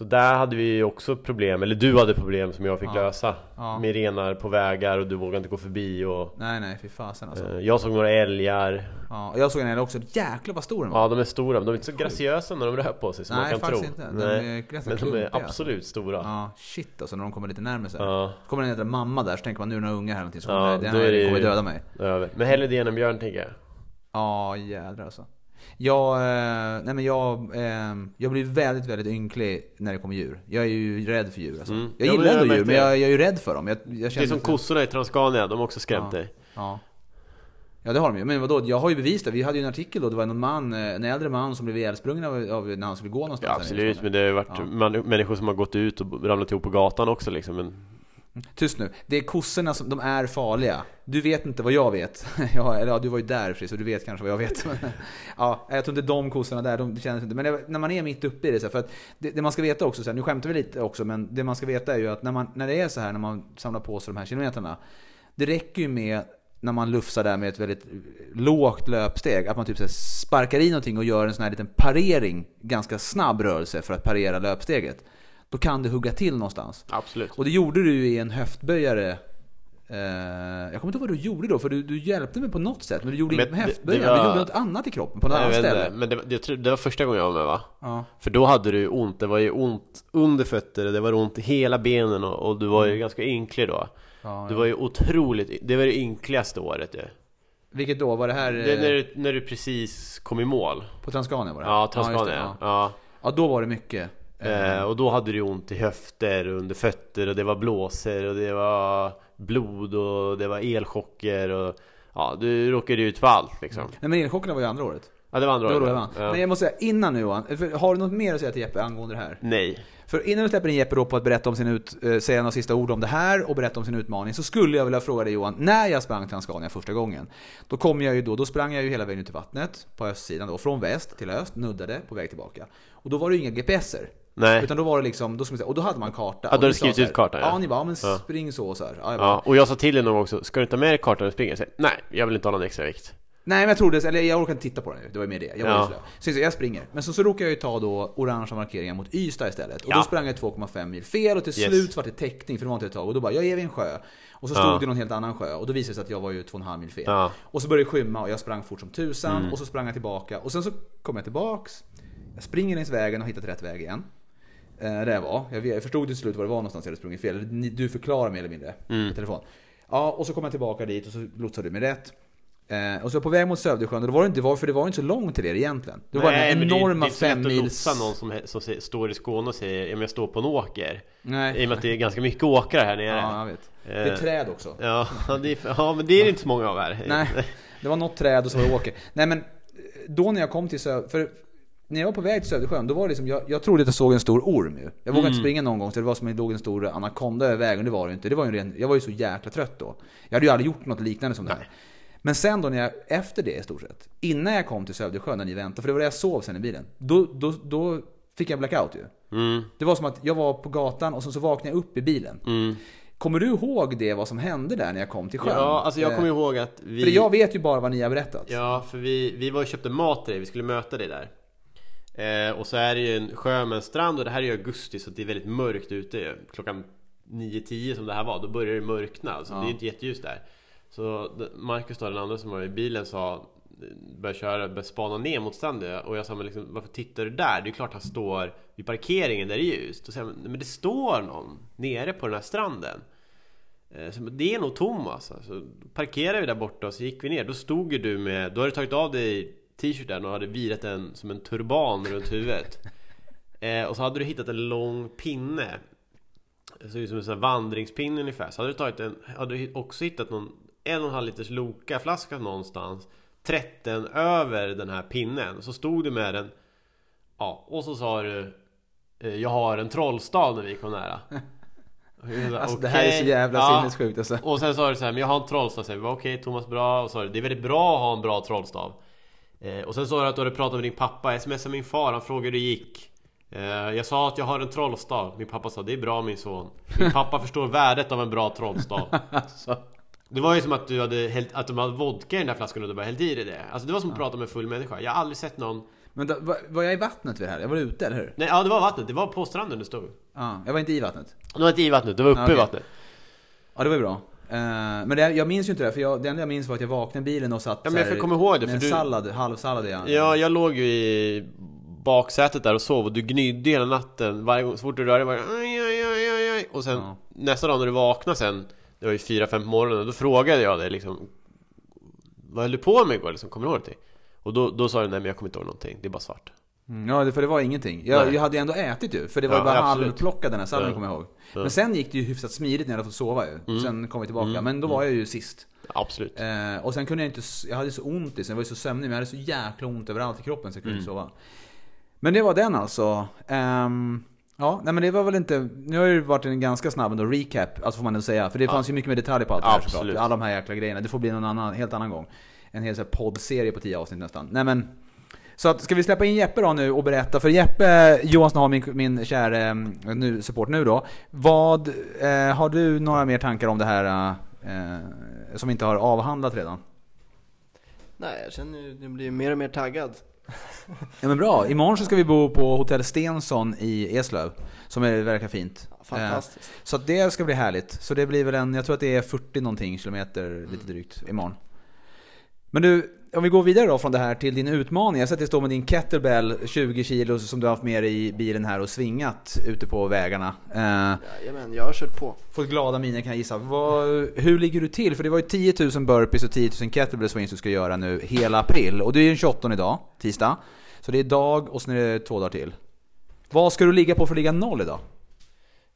Så där hade vi också problem, eller du hade problem som jag fick Ja. lösa Ja. Med renar på vägar och du vågade inte gå förbi och Nej nej, fy fasen alltså. eh, Jag såg några älgar Ja, och jag såg en älg också, jäklar vad stor den var. Ja de är stora, men de är inte så graciösa när de rör på sig som Nej, man kan tro faktiskt inte. De Nej. är Men de är alltså. absolut stora Ja, Ja, shit alltså när de kommer lite närmare sig. ja. Kommer en jävla mamma där så tänker man nu är det några ungar här någonting så Ja, kommer den det- kommer döda mig. över. Men hellre det än en björn tänker jag Ja jädrar alltså. Jag, eh, nej men jag, eh, jag blir väldigt, väldigt ynklig när det kommer djur. Jag är ju rädd för djur alltså. Mm. Jag Ja, gillar jag ändå djur, men det. jag, jag är ju rädd för dem. Jag, jag Det är som att- kossorna i Transcania, de har också skrämt Ja. dig Ja. Ja det har de ju. Men vadå, jag har ju bevis där. Vi hade ju en artikel då, det var någon man, eh, en äldre man som blev ihjälsprungen av, av när han skulle gå någonstans. Ja absolut, men det har ju varit Ja. man, människor som har gått ut och ramlat ihop på gatan också liksom men Tyst nu. Det är kossorna som, de är farliga. Du vet inte vad jag vet. Ja, eller ja, du var ju där Fri, så du vet kanske vad jag vet. Ja, jag tror inte de kossorna där, de känns inte. Men det, när man är mitt uppe i det, så här, för att det, det man ska veta också, så här, nu skämtar vi lite också, men det man ska veta är ju att när, man, när det är så här, när man samlar på sig de här kilometrarna. Det räcker ju med när man lufsar där med ett väldigt lågt löpsteg, att man typ så här sparkar i någonting och gör en sån här liten parering, ganska snabb rörelse för att parera löpsteget. Då kan det hugga till någonstans. absolut Och det gjorde du i en höftböjare. Eh, jag kommer inte ihåg vad du gjorde då, för du, du hjälpte mig på något sätt. Men du gjorde Men inget med det var- du gjorde något annat i kroppen på något annat ställe. inte, men det, det, det var första gången jag var med va? Ja. För då hade du ont, det var ju ont under fötter, det var ont i hela benen och, och du var ju ganska ynklig då Ja, Du var ju otroligt, det var det ynkligaste året ju Vilket då? Var det här Det är eh, när du, när du precis kom i mål på Transcania? Var det? Ja, Transcania ja. ja. ja, då var det mycket. Eh, och då hade du ont i höfter och under fötter och det var blåsor och det var blod och det var elchocker och Ja, du råkade ut för allt liksom Nej men elchockerna var ju andra året. Ja, det var andra var året, ja. Men jag måste säga, innan nu Johan, har du något mer att säga till Jeppe angående det här? Nej För innan du släpper in Jeppe då på att berätta om sin ut, eh, säga några sista ord om det här och berätta om sin utmaning så skulle jag vilja fråga dig Johan, när jag sprang Transcania första gången Då kom jag ju då, då sprang jag ju hela vägen ut till vattnet på östsidan då, från väst till öst, nuddade på väg tillbaka. Och då var det ju inga GPSer. Nej Utan då var det liksom, då säga, och då hade man karta. Ja, då hade du skrivit så ut kartan, ja. Ja, ni bara, ja, men Ja. spring så och så här. Ja, Ja, och jag sa till dig någon gång också, ska du inte ha med dig kartan när du springer? Jag säger, nej, jag vill inte ha någon extra vikt Nej men jag trodde, eller jag orkade inte titta på den det var ju mer det. Jag var Ja. slö. Så jag springer. Men så, så råkade jag ju ta då orangea markeringar mot Ystad istället. Och Ja. då sprang jag 2,5 mil fel och till Yes. slut var det täckning för det var inte ett tag. Och då bara, jag är vid en sjö. Och så stod Ja. det någon helt annan sjö och då visade det sig att jag var ju 2,5 mil fel. Ja, Och så började det skymma och jag sprang fort som tusan Mm. och så sprang jag tillbaka. Och sen så kom jag tillbaks. Jag springer längs vägen och hittat rätt väg igen. Eh, jag var. Jag, jag förstod till slut var det var någonstans jag hade sprungit fel. Du förklarar mer eller mindre Mm. på telefon. Ja, och så kom jag tillbaka dit och så lotsade du mig rätt. Eh, och så på väg mot Sövdesjön, och det var det inte, var, för det var inte så långt till er egentligen. Det var Nej, den det enorma det är inte lätt att mils... lotsa någon som, som står i Skåne och säger men jag står på en åker Nej. I och med att det är ganska mycket åkrar här nere Ja, jag vet. Det är Eh, träd också. Ja, det är, ja men det är det inte så många av här Nej, det var något träd och så var det åker. Nej men, då när jag kom till Söder... När jag var på väg till Södersjön, då var det liksom, jag, jag trodde att jag såg en stor orm ju. Jag vågade Mm. inte springa någon gång, så det var som att det låg en stor anakonda över vägen. Det var det inte. Det var ju en ren, jag var ju så jäkla trött då. Jag hade ju aldrig gjort något liknande som det här. Men sen då när jag, efter det i stort sett, innan jag kom till Södersjön när ni väntade, för det var där jag sov sen i bilen. Då, då, då fick jag blackout ju. mm, Det var som att jag var på gatan och sen så vaknade jag upp i bilen. mm. Kommer du ihåg det, vad som hände där när jag kom till sjön? Ja, alltså jag kommer ihåg att vi För jag vet ju bara vad ni har berättat. Ja, för vi, vi var och köpte mat till dig, vi skulle möta dig där eh, Och så är det ju en sjö med en strand och det här är ju augusti så det är väldigt mörkt ute Klockan 9-10 som det här var, då börjar det mörkna alltså, Ja. Det är inte jätteljust där. Så Marcus då, den andra som var i bilen sa Började köra, började spana ner mot stranden. Och jag sa men liksom, varför tittar du där? Det är klart han står vid parkeringen där det är ljust. Och så säger men det står någon nere på den här stranden. Eh, Så det är nog Thomas alltså. Parkerade vi där borta och så gick vi ner. Då stod ju du med, då hade du tagit av dig t-shirten och hade virat den som en turban runt huvudet. Eh, Och så hade du hittat en lång pinne. Det såg ut som en sån här vandringspinne ungefär. Så hade du tagit en, hade du också hittat någon en och en halv liters Loka-flaska någonstans. Trätt den över den här pinnen. Så stod du med den. Ja, och så sa du eh, Jag har en trollstav när vi kom nära. Alltså, det här är så jävla ja. sinnessjukt alltså. och sen sa du så här, men jag har en trollstav, så jag bara, okej Thomas bra, och så sa du, det är väldigt bra att ha en bra trollstav eh, Och sen sa du att du hade pratat med din pappa, smsade min far, han frågade hur det gick. Eh, Jag sa att jag har en trollstav, min pappa sa det är bra min son. Min pappa förstår värdet av en bra trollstav. Alltså. Det var ju som att du hade hällt, att de hade vodka i den där flaskan och du bara hällt i dig det. Alltså det var som att prata med en full människa, jag har aldrig sett någon Men då, var, var jag i vattnet vid det här? Jag var ute, eller hur? Nej, ja det var vattnet, det var på stranden du stod. Ja, jag var inte i vattnet. Du var inte i vattnet, du var uppe Ja, okej. i vattnet. Ja, det var ju bra. Eh, men det, jag minns ju inte det, för jag, det enda jag minns var att jag vaknade i bilen och satt Ja, men jag här ihåg det, med för en du- sallad, halvsallad i Ja, jag låg ju i baksätet där och sov och du gnydde hela natten Varje gång, så fort du rörde dig det aj, aj, aj, aj. Och sen Ja. nästa dag när du vaknade sen Det var ju 4-5 på morgonen, då frågade jag dig liksom Vad höll du på med igår liksom, kommer du ihåg det? Och då, då sa du nej men jag kommer inte ihåg någonting, det är bara svart Ja, det- för det var ingenting. Jag, jag hade ju ändå ätit ju, för det var Ja, ju bara halvplockad den här salladen Ja. kommer jag ihåg. Ja. Men sen gick det ju hyfsat smidigt när jag hade fått sova ju. Sen kom vi tillbaka, Mm. men då var jag ju sist. Absolut Eh, och sen kunde jag inte, jag hade så ont i, sen jag var ju så sömnig, men jag hade så jäkla ont överallt i kroppen så jag kunde inte sova. Men det var den alltså. Ehm, ja, nej men det var väl inte, nu har det ju varit en ganska snabb ändå recap, alltså får man ändå säga. För det fanns ju mycket mer detaljer på allt det här såklart. Alla de här jäkla grejerna. Det får bli någon annan, helt annan gång. En hel så här poddserie på 10 avsnitt nästan. Nej men, så att, ska vi släppa in Jeppe då nu och berätta? För Jeppe Johansson har min, min kära eh, nu, support nu då. Vad, eh, har du några mer tankar om det här eh, som vi inte har avhandlat redan? Nej, jag känner ju, jag blir mer och mer taggad. Ja men bra, imorgon så ska vi bo på Hotell Stensson i Eslöv. Som är, verkar fint. Fantastiskt. Eh, Så det ska bli härligt. Så det blir väl en, jag tror att det är 40 någonting kilometer lite drygt imorgon. Men du, om vi går vidare då från det här till din utmaning. Jag ser att det står med din kettlebell 20 kilo som du har haft med dig i bilen här och svingat ute på vägarna. Eh, Jajamän, jag har kört på. fått glada miner kan jag gissa. Vad, hur ligger du till? För det var ju 10 000 burpees och 10 000 kettlebell swings du ska göra nu hela april. Och det är ju den 28 idag, tisdag. Så det är idag och sen är det två dagar till. Vad ska du ligga på för att ligga noll idag?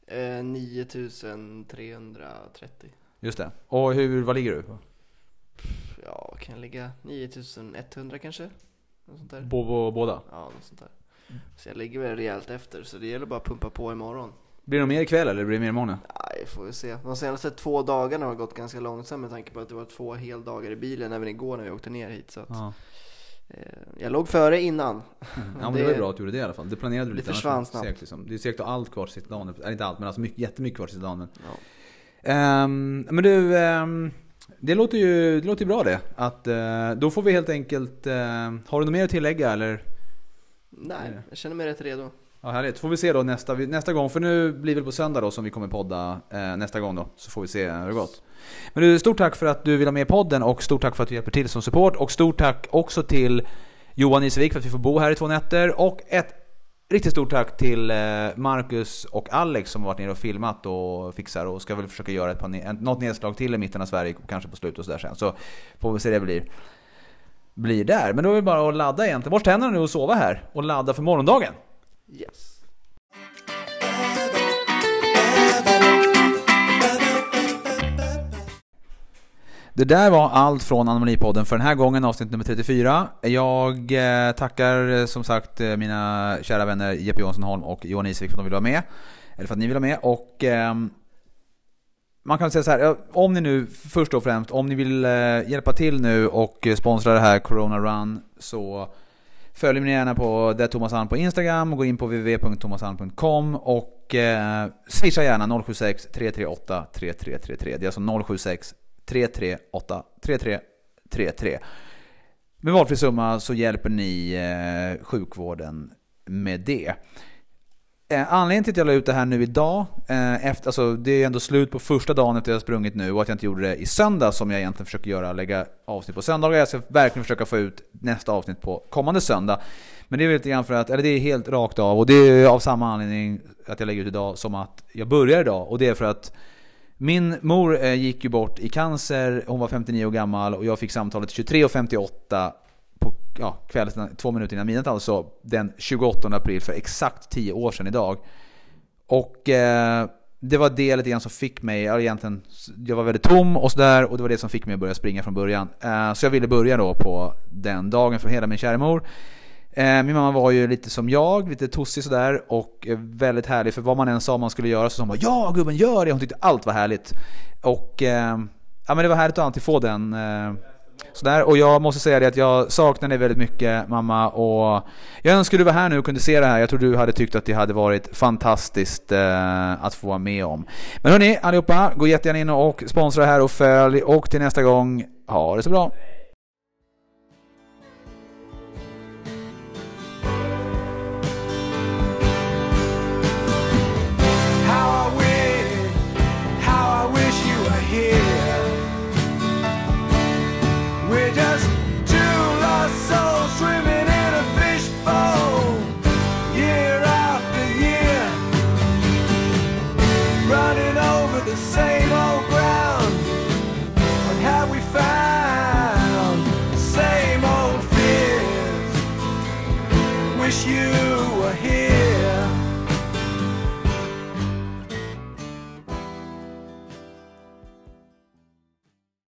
Eh, 9330. Just det. Och hur, vad ligger du på? Ja, vad kan jag ligga? 9100 kanske? Något sånt där. På, båda? Ja, något sånt där. Så jag ligger väl rejält efter, så det gäller bara att pumpa på imorgon. Blir det mer ikväll eller blir det mer imorgon? Nej, får vi se. De senaste två dagarna har gått ganska långsamt med tanke på att det var två heldagar i bilen även igår när vi åkte ner hit. Så att, Ja. eh, jag låg före innan. ja men det, var ju bra att du gjorde det i alla fall. Det planerade du Det lite. annars försvann det snabbt. Segt, liksom. Det är säkert att allt kvar sista dagen. Eller inte allt men alltså mycket, jättemycket kvar sista dagen. Men, Ja. Ehm, men du, ehm, det låter ju det låter bra det. Att, eh, då får vi helt enkelt, eh, har du något mer att tillägga eller? Nej, jag känner mig rätt redo. Ja härligt, får vi se då nästa, nästa gång. För nu blir det på söndag då som vi kommer podda eh, nästa gång då. Så får vi se hur det gått. Men du, stort tack för att du vill ha med i podden och stort tack för att du hjälper till som support. Och stort tack också till Johan Isevik för att vi får bo här i två nätter. Och ett riktigt stort tack till eh, Marcus och Alex som har varit nere och filmat och fixar och ska väl försöka göra ett par, ne- något nedslag till i mitten av Sverige, kanske på slutet och sådär sen. Så får vi se det blir, blir där. Men då är det bara att ladda egentligen. Borsta händerna nu och sova här och ladda för morgondagen. Yes. Det där var allt från Anomalipodden för den här gången, avsnitt nummer 34. Jag eh, tackar eh, som sagt eh, mina kära vänner Jeppe Johansson Holm och Johan Isvik för att de vill vara med. Eller för att ni vill vara med. Och ehm, man kan säga så här, om ni nu först och främst, om ni vill hjälpa till nu och sponsra det här Corona Run så följ mig gärna på det Thomas Alm på Instagram och gå in på www.thomasalm.com och eh, swisha gärna 076 338 3333. Det är alltså 076 338 3333. Med valfri summa så hjälper ni eh, sjukvården med det. Eh, anledningen till att jag la ut det här nu idag, eh, efter, alltså, det är ändå slut på första dagen efter jag har sprungit nu och att jag inte gjorde det i söndag som jag egentligen försöker göra, lägga avsnitt på söndagar. Jag ska verkligen försöka få ut nästa avsnitt på kommande söndag. Men det är väl lite grann för att, eller det är helt rakt av och det är av samma anledning att jag lägger ut idag som att jag börjar idag och det är för att min mor eh, gick ju bort i cancer, hon var 59 år gammal och jag fick samtalet 23.58 på ja, kvällen, två minuter innan midnatt alltså, den 28 april för exakt 10 år sedan idag. Och eh, det var det lite grann som fick mig, ja, egentligen, jag var väldigt tom och sådär och det var det som fick mig att börja springa från början. Eh, så jag ville börja då på den dagen för hela min kära mor. Eh, min mamma var ju lite som jag, lite tossig sådär och eh, väldigt härlig för vad man än sa man skulle göra så sa hon bara Ja gubben gör det! Hon tyckte allt var härligt. Och eh, ja men det var härligt att alltid få den sådär. Och jag måste säga det att jag saknar dig väldigt mycket mamma och jag önskar du var här nu och kunde se det här. Jag tror du hade tyckt att det hade varit fantastiskt att få vara med om. Men hörni allihopa, gå jättegärna in och sponsra här och följ och till nästa gång, ha det så bra!